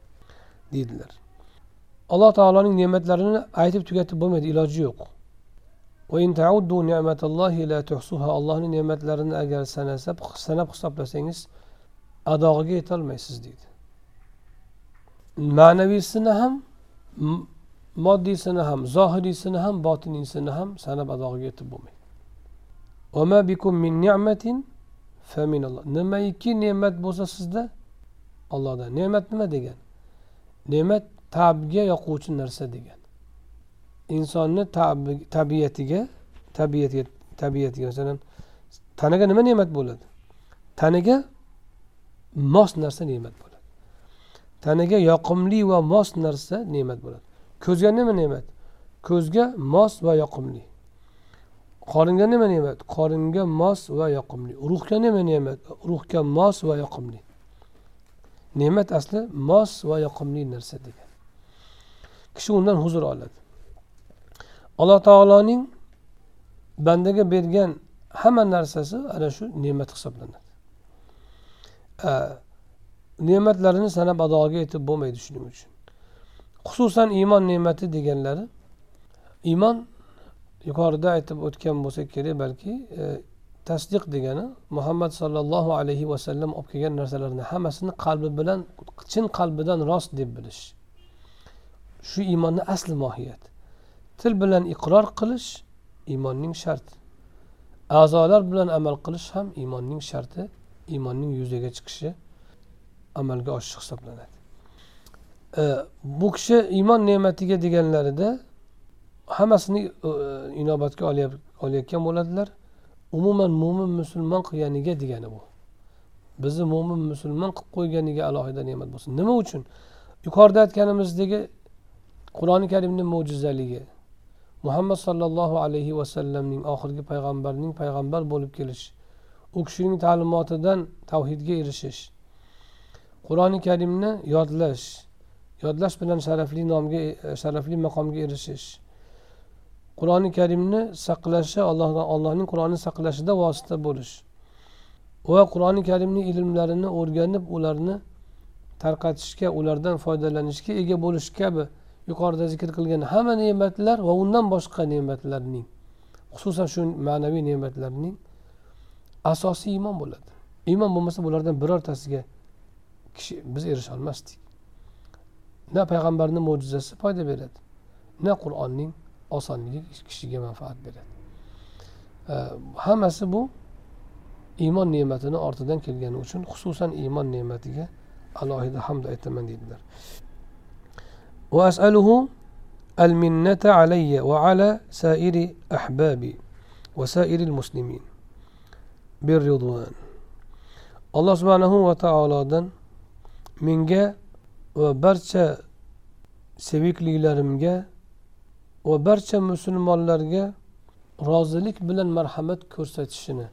deydilar alloh taoloning ne'matlarini aytib tugatib bo'lmaydi iloji yo'q. Allohni ne'matlarini agar sanasa sanab hisoblasangiz adog'iga yetolmaysiz deydi. Ma'naviysini ham moddiysini ham zohiriysini ham botiniysini ham sanab adog'iga yetib bo'lmaydi. Nimaiki ne'mat bo'lsa sizda? Ollohdan ne'mat nima degan? Ne'mat tabga yoquvchi narsa degan. Insonni tabiatiga tabiatiga tabiatiga masalan tanaga nima ne'mat bo'ladi? Tanaga mos narsa ne'mat bo'ladi. Tanaga yoqimli va mos narsa ne'mat bo'ladi. Ko'zga nima ne'mat? Ko'zga mos va yoqimli. Qoringa nima ne'mat? Qoringa mos va yoqimli. Ruhga nima ne'mat? Ruhga mos va yoqimli. Ne'mat asli mos va yoqimli narsa degan. Kishi undan huzur oladi. Alloh taoloning bandaga bergan hamma narsasi ana shu ne'mat hisoblanadi. Ne'matlarini sanab adoga yetib bo'lmaydi shuning uchun. Xususan iymon ne'mati deganlari iymon yuqorida aytib o'tgan bo'lsak kerak balki e, tasdiq degani muhammad sollallohu alayhi vasallam olib kelgan narsalarni hammasini qalbi bilan chin qalbidan rost deb bilish. Shu iymonni asli mohiyati til bilan iqror qilish iymonning sharti a'zolar bilan amal qilish ham iymonning sharti iymonning yuzaga chiqishi amalga oshishi hisoblanadi. E, bu kishi iymon ne'matiga deganlarida hammasini e, inobatga olayotgan bo'ladilar. Umuman mo'min musulmon qilganiga degani bu. Bizni mo'min musulmon qilib qo'yganiga alohida ne'mat bo'lsin. Nima uchun? Yuqorida aytganimizdagi qur'oni karimni mo'jizaligi. Muhammad sollallohu alayhi vasallamning oxirgi payg'ambarning payg'ambar bo'lib kelishi u kishining ta'limotidan tavhidga erishish qur'oni karimni yodlash yodlash bilan sharafli nomga sharafli maqomga erishish qur'oni karimni saqlashi allohning qur'onni saqlashida vosita bo'lish va qur'oni karimni ilmlarini o'rganib ularni tarqatishga ulardan foydalanishga ega bo'lish kabi yuqorida zikr qilgan hamma ne'matlar va undan boshqa ne'matlarning xususan shu ma'naviy ne'matlarning asosiy iymon bo'ladi. Iymon bo'lmasa bulardan birortasiga kishi biz erisha olmasdik. Na payg'ambarni mo'jizasi foyda beradi na qur'onning osonligi kishiga manfaat beradi. Hammasi bu iymon ne'matini ortidan kelgani uchun xususan iymon ne'matiga alohida hamd aytaman deydilar. وأسأله المنة علي وعلى سائر أحبابي وسائر المسلمين بالرضوان alloh subhanahu va taolodan menga va barcha seviklilarimga va barcha musulmonlarga rozilik bilan marhamat ko'rsatishini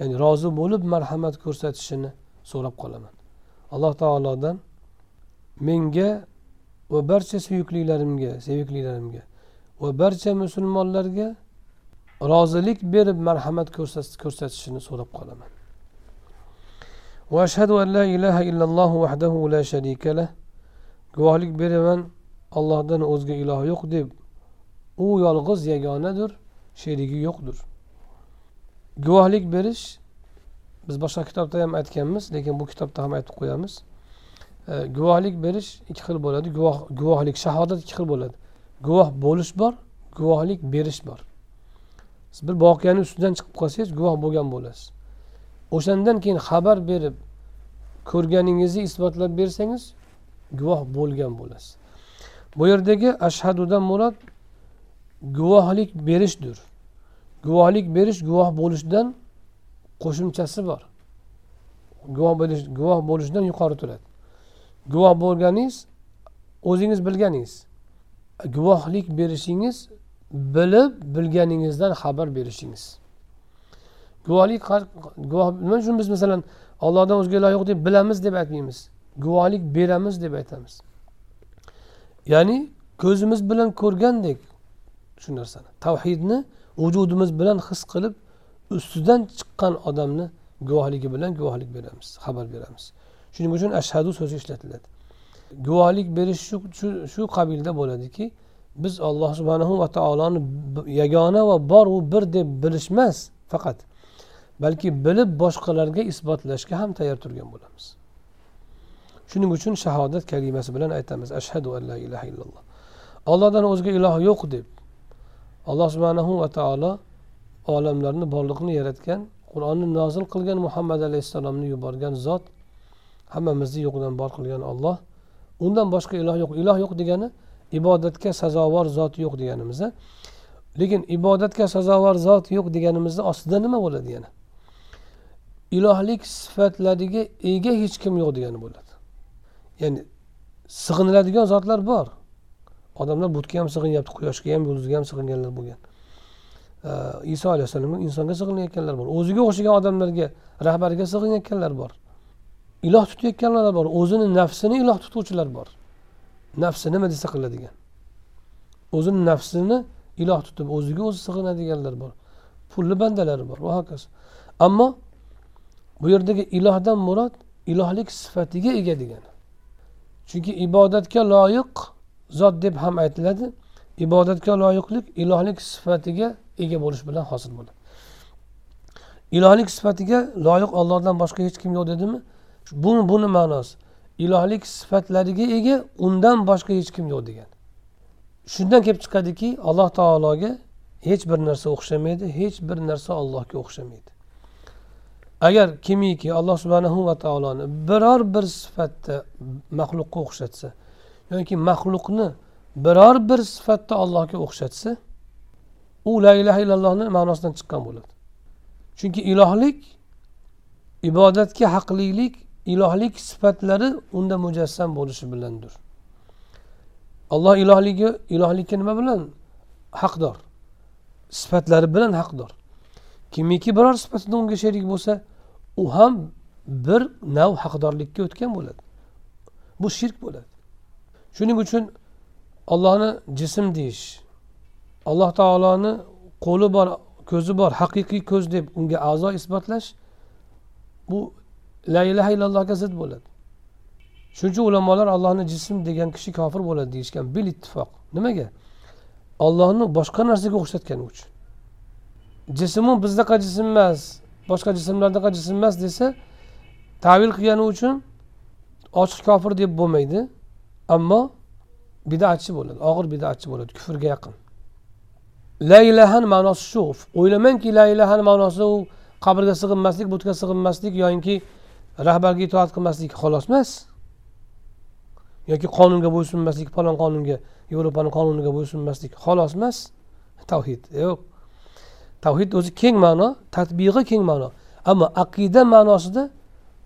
ya'ni rozi bo'lib marhamat ko'rsatishini so'rab qolaman alloh taolodan menga va barcha suyuklilarimga seviklilarimga va barcha musulmonlarga rozilik berib marhamat ko'rsatishini so'rab qolaman. Va ashhadu an la ilaha illalloh وحده la sharika lah. Guvohlik beraman ollohdan o'zga iloh yo'q deb. U yolg'iz yagonadir sherigi yo'qdir. Guvohlik berish biz boshqa kitobda ham aytganmiz lekin bu kitobda ham aytib qo'yamiz. E, guvohlik berish ikki xil bo'ladi. Guvoh guvohlik shahodat ikki xil bo'ladi. Guvoh bo'lish bor guvohlik berish bor. Siz bir voqeani ustidan chiqib qolsangiz guvoh bo'lgan bo'lasiz. O'shandan keyin xabar berib ko'rganingizni isbotlab bersangiz guvoh bo'lgan bo'lasiz. Bu yerdagi ashhadudan murod guvohlik berishdir. Guvohlik berish guvoh bo'lishdan qo'shimchasi bor. Guvoh bo'lish guvoh bo'lishdan yuqori turadi. Guvoh bo'lganingiz o'zingiz bilganingiz. Guvohlik berishingiz bilib bilganingizdan xabar berishingiz. Guvohlik guvoh nima uchun biz masalan ollohdan o'zga iloh yo'q deb bilamiz deb aytmaymiz. Guvohlik beramiz deb aytamiz. Ya'ni ko'zimiz bilan ko'rgandek shu narsani tavhidni vujudimiz bilan his qilib ustidan chiqqan odamni guvohligi bilan guvohlik beramiz xabar beramiz. Shuning uchun ashhadu so'zi ishlatiladi. Guvohlik berish shu shu qabilda bo'ladiki biz alloh subhanahu va taoloni yagona va bor u bir deb bilish emas faqat balki bilib boshqalarga isbotlashga ham tayyor turgan bo'lamiz. Shuning uchun shahodat kalimasi bilan aytamiz ashhadu an la ilaha illalloh. Ollohdan o'zga iloh yo'q deb alloh subhanahu va taolo olamlarni borliqni yaratgan qur'onni nozil qilgan muhammad alayhissalomni yuborgan zot hammamizni yo'qdan bor qilgan olloh undan boshqa iloh yo'q. Iloh yo'q degani ibodatga sazovor zot yo'q deganimiz lekin ibodatga sazovor zot yo'q deganimizni ostida nima bo'ladi yana? Ilohlik sifatlariga ega hech kim yo'q degani bo'ladi. Ya'ni sig'iniladigan zotlar bor. Odamlar butga ham sig'inyapti quyoshga ham yulduzga ham sig'inganlar bo'lgan. Iso alayhissalomga insonga sig'inayotganlar bor. O'ziga o'xshagan odamlarga rahbariga sig'inayotganlar bor. Iloh tutayotganlar bor o'zini nafsini iloh tutuvchilar bor. Nafsi nima desa qiladigan. O'zini nafsini iloh tutib o'ziga o'zi sig'inadiganlar bor. Pulli bandalar bor va hokazo. Ammo bu yerdagi ilohdan murod ilohlik sifatiga ega degani. Chunki ibodatga loyiq zot deb ham aytiladi. Ibodatga loyiqlik ilohlik sifatiga ega bo'lish bilan hosil bo'ladi. Ilohlik sifatiga loyiq ollohdan boshqa hech kim yo'q dedimi? Bu buni ma'nosi ilohlik sifatlariga ega undan boshqa hech kim yo'q degan. Shundan kelib chiqadiki alloh taologa hech bir narsa o'xshamaydi hech bir narsa allohga o'xshamaydi. Agar kimiki alloh subhanahu va taoloni biror bir sifatda maxluqqa o'xshatsa yoki maxluqni biror bir sifatda allohga o'xshatsa u la ilaha illallohni ma'nosidan chiqqan bo'ladi. Chunki ilohlik ibodatga haqlilik ilohlik sifatlari unda mujassam bo'lishi bilandir alloh ilohligi ilohlikka nima bilan? Haqdor. Sifatlari bilan haqdor. Kimiki biror sifatida unga sherik bo'lsa u ham bir nav haqdorlikka o'tgan bo'ladi. Bu shirk bo'ladi. Shuning uchun ollohni jism deyish alloh taoloni qo'li bor ko'zi bor haqiqiy ko'z deb unga a'zo isbotlash bu la ilaha illallohga zid bo'ladi. Shuning uchun ulamolar allohni jism degan kishi kofir bo'ladi deyishgan bil ittifoq. Nimaga? Ollohni boshqa narsaga o'xshatgani uchun. Jismu bizdaqa jism emas boshqa jismlardaqa jism emas desa tavil qilgani uchun ochiq kofir deb bo'lmaydi ammo bidatchi bo'ladi og'ir bidatchi bo'ladi kufrga yaqin. La ilahani ma'nosi shu. O'ylamangki la ilahani ma'nosi u qabrga sig'inmaslik butga sig'inmaslik yoyinki rahbarga itoat qilmaslik xolos emas. Yoki qonunga bo'ysunmaslik falon qonunga yevropani qonuniga bo'ysunmaslik xolos emas. Tavhid yo'q. Tavhid o'zi keng ma'no tadbig'i keng ma'no. Ammo aqida ma'nosida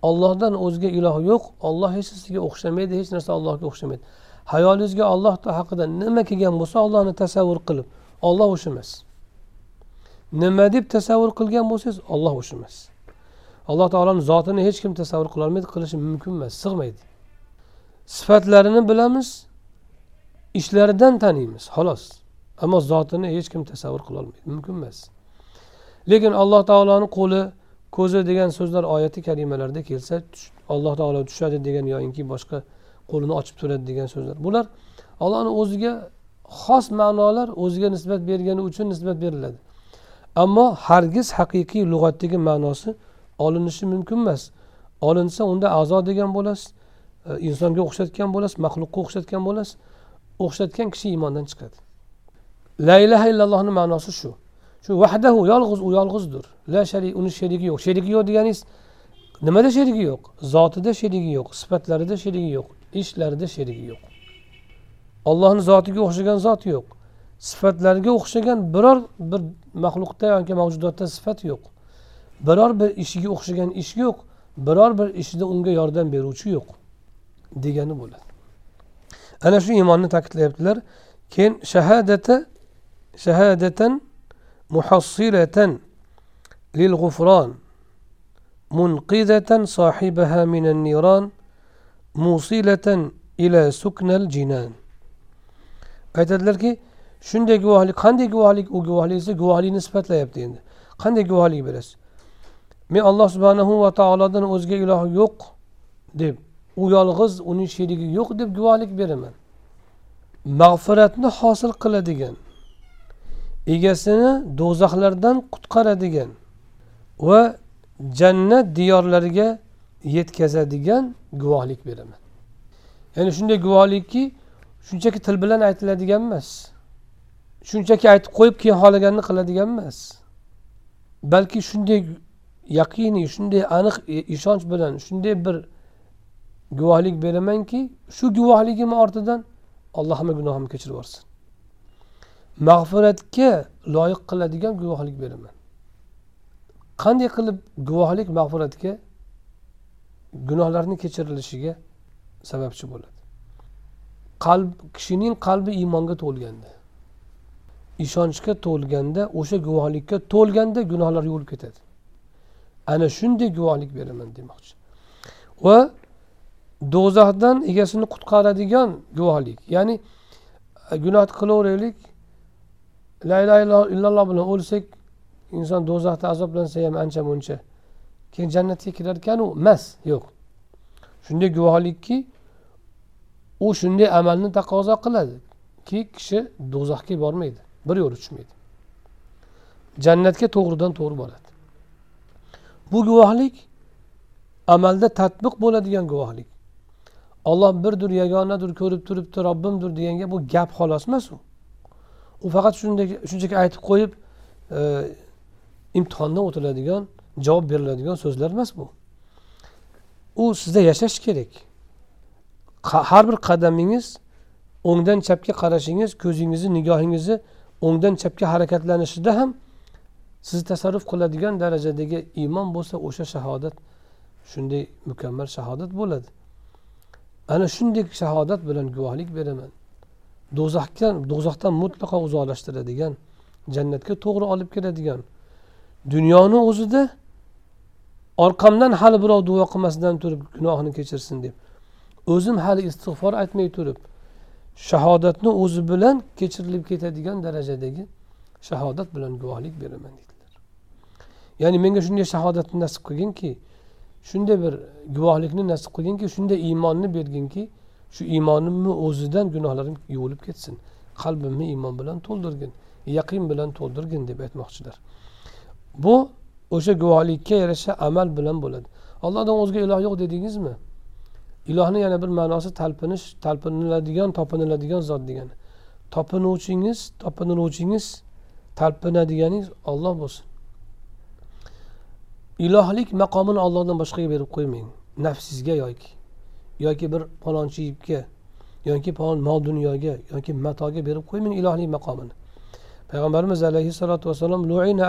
ollohdan o'zga iloh yo'q. Olloh hech narsaga o'xshamaydi hech narsa allohga o'xshamaydi. Hayolingizga olloh haqida nima kelgan bo'lsa ollohni tasavvur qilib olloh o'sha emas. Nima deb tasavvur qilgan bo'lsangiz olloh o'sha emas. Alloh taoloni zotini hech kim tasavvur qilolmaydi qilishi mumkin emas sig'maydi. Sifatlarini bilamiz ishlaridan taniymiz xolos. Ammo zotini hech kim tasavvur qilolmaydi mumkin emas. Lekin alloh taoloni qo'li ko'zi degan so'zlar oyati karimalarda kelsa alloh taolo tushadi degan yoyinki boshqa qo'lini ochib turadi degan so'zlar. Bular allohni o'ziga xos ma'nolar o'ziga nisbat bergani uchun nisbat beriladi. Ammo hargiz haqiqiy lug'atdagi ma'nosi olinishi mumkin emas. Olinsa unda a'zo degan bo'lasiz e, insonga o'xshatgan bo'lasiz maxluqqa o'xshatgan bo'lasiz. O'xshatgan kishi iymondan chiqadi. La ilaha illallohni ma'nosi shu. Shu vahdahu yolg'iz u yolg'izdir. La sharik uni sherigi yo'q. Sherigi yo'q deganingiz nimada sherigi yo'q? Zotida sherigi yo'q sifatlarida sherigi yo'q ishlarida sherigi yo'q. Ollohni zotiga o'xshagan zot yo'q. Sifatlariga o'xshagan biror bir maxluqda yoki mavjudotda sifat yo'q. Biror bir ishiga o'xshagan ish yo'q biror bir ishida unga yordam beruvchi yo'q degani bo'ladi. Ana shu iymonni ta'kidlayaptilar. Keyin shahadata shahadatan muhassilatan lil g'ufron munqidatan sohibaha minan niron musilatan ila suknal jinan. Aytadilarki shunday guvohlik qanday guvohlik u guvohlik esa guvohlikni sifatlayapti endi. Qanday guvohlik berasiz? Men alloh subhanahu va taolodan o'zga iloh yo'q deb u yolg'iz uning sherigi yo'q deb guvohlik beraman. Mag'firatni hosil qiladigan egasini do'zaxlardan qutqaradigan va jannat diyorlariga yetkazadigan guvohlik beraman. Ya'ni shunday guvohlikki shunchaki til bilan aytiladigan emas shunchaki aytib qo'yib keyin xohlaganini qiladigan emas balki shunday yaqiniy shunday aniq e, ishonch bilan shunday bir guvohlik beramanki shu guvohligim ortidan alloh hamma gunohimni kechirib yuborsin. Mag'firatga loyiq qiladigan guvohlik beraman. Qanday qilib guvohlik mag'firatga gunohlarni kechirilishiga sababchi bo'ladi? Qalb kishining qalbi iymonga to'lganda ishonchga to'lganda o'sha guvohlikka to'lganda gunohlar yuvilib ketadi. Ana shunday guvohlik beraman demoqchi. Va do'zaxdan egasini qutqaradigan guvohlik ya'ni gunoh qilaveraylik la illaha illalloh bilan o'lsak inson do'zaxda azoblansa ham ancha muncha keyin jannatga kirarkanu? Emas yo'q. Shunday guvohlikki u shunday amalni taqozo qiladi ki kishi do'zaxga bormaydi bir yo'l tushmaydi jannatga to'g'ridan to'g'ri boradi. Bu guvohlik amalda tatbiq bo'ladigan guvohlik. Olloh birdir yagonadir ko'rib turibdi robbimdir deganga bu gap xolos emas u. U faqat shunday shunchaki aytib qo'yib e, imtihondan o'tiladigan javob beriladigan so'zlar emas bu. U sizda yashash kerak. Har bir qadamingiz o'ngdan chapga qarashingiz ko'zingizni nigohingizni o'ngdan chapga harakatlanishida ham sizni tasarruf qiladigan darajadagi iymon bo'lsa o'sha shahodat shunday mukammal shahodat bo'ladi. Ana shunday shahodat bilan guvohlik beraman. Do'zaxga do'zaxdan mutlaqo uzoqlashtiradigan jannatga to'g'ri olib keladigan dunyoni o'zida orqamdan hali birov duo qilmasdan turib gunohini kechirsin deb o'zim hali istig'for aytmay turib shahodatni o'zi bilan kechirilib ketadigan darajadagi shahodat bilan guvohlik beraman deydi ya'ni menga shunday shahodatni nasib qilginki shunday bir guvohlikni nasib qilginki shunday iymonni berginki shu iymonimni o'zidan gunohlarim yuvilib ketsin. Qalbimni iymon bilan to'ldirgin yaqin bilan to'ldirgin deb aytmoqchilar. Bu o'sha guvohlikka yarasha amal bilan bo'ladi. Allohdan o'zga iloh yo'q dedingizmi? Ilohni yana bir ma'nosi talpinish talpiniladigan topiniladigan zot degani. Topinuvchingiz topiniluvchingiz talpinadiganingiz olloh bo'lsin. Ilohlik maqomini ollohdan boshqaga berib qo'ymang. Nafsingizga yoki yoki bir falonchi yigitga yoki falon mol dunyoga yoki matoga berib qo'ymang ilohlik maqomini. Payg'ambarimiz alayhissalotu vassalom luina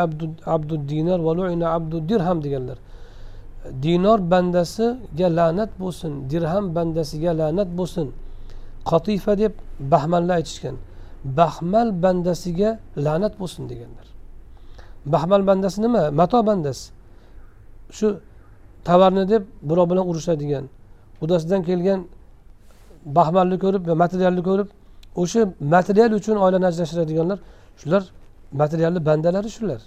abdu dinar va luina abdu dirham deganlar. Dinor bandasiga la'nat bo'lsin dirham bandasiga la'nat bo'lsin. Qotifa deb bahmalni aytishgan. Baxmal bandasiga la'nat bo'lsin deganlar. Baxmal bandasi nima? Mato bandasi. Shu tovarni deb birov bilan urushadigan qudasidan kelgan baxmalni ko'rib va materialni ko'rib o'sha material uchun oilani ajrashtiradiganlar shular materialni bandalari shular.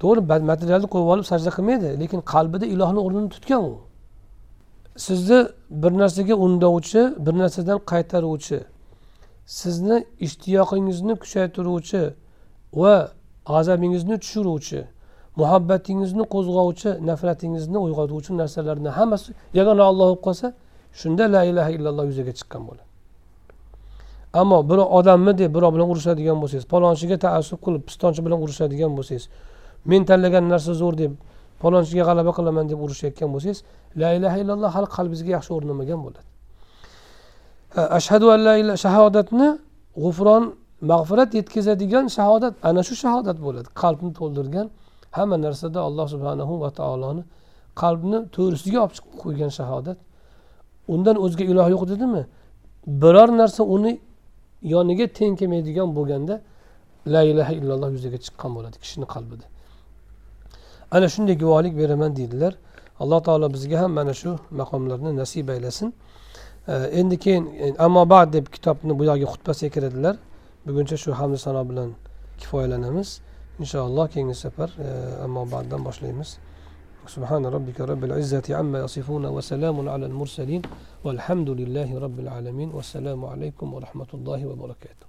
To'g'ri materialni qo'yib olib sajda qilmaydi lekin qalbida ilohni o'rnini tutgan u. Sizni bir narsaga undovchi bir narsadan qaytaruvchi sizni ishtiyoqingizni kuchaytiruvchi va g'azabingizni tushiruvchi muhabbatingizni qo'zg'ovchi nafratingizni uyg'otuvchi narsalarni hammasi yagona olloh bo'lib qolsa shunda la ilaha illalloh yuzaga chiqqan bo'ladi. Ammo bir odammi deb birov bilan urushadigan bo'lsangiz palonchiga taassub qilib pistonchi bilan urushadigan bo'lsangiz men tanlagan narsa zo'r deb palonchiga g'alaba qilaman deb urushayotgan bo'lsangiz la ilaha illalloh hali qalbingizga yaxshi o'rnamagan bo'ladi. Ashhadu an la ilaha shahodatni g'ufron mag'firat yetkazadigan shahodat ana shu shahodat bo'ladi. Qalbni to'ldirgan hamma narsada alloh subhanahu va taoloni qalbni to'g'risiga olib chiqib qo'ygan shahodat. Undan o'zga iloh yo'q dedimi? Biror narsa uni yoniga teng kelmaydigan bo'lganda la ilaha illalloh yuzaga chiqqan bo'ladi kishini qalbida. Ana shunday guvohlik beraman deydilar. Alloh taolo bizga ham mana shu maqomlarni nasib aylasin. Endi keyin ammo bad deb kitobni bu yog'iga xutbasiga kiradilar. Buguncha shu hamdu sano bilan kifoyalanamiz. Inshaalloh keyingi safar ammo baddan boshlaymiz سبحان ربك رب العزة عما يصفون وسلام على المرسلين والحمد لله رب العالمين. والسلام عليكم ورحمة الله وبركاته.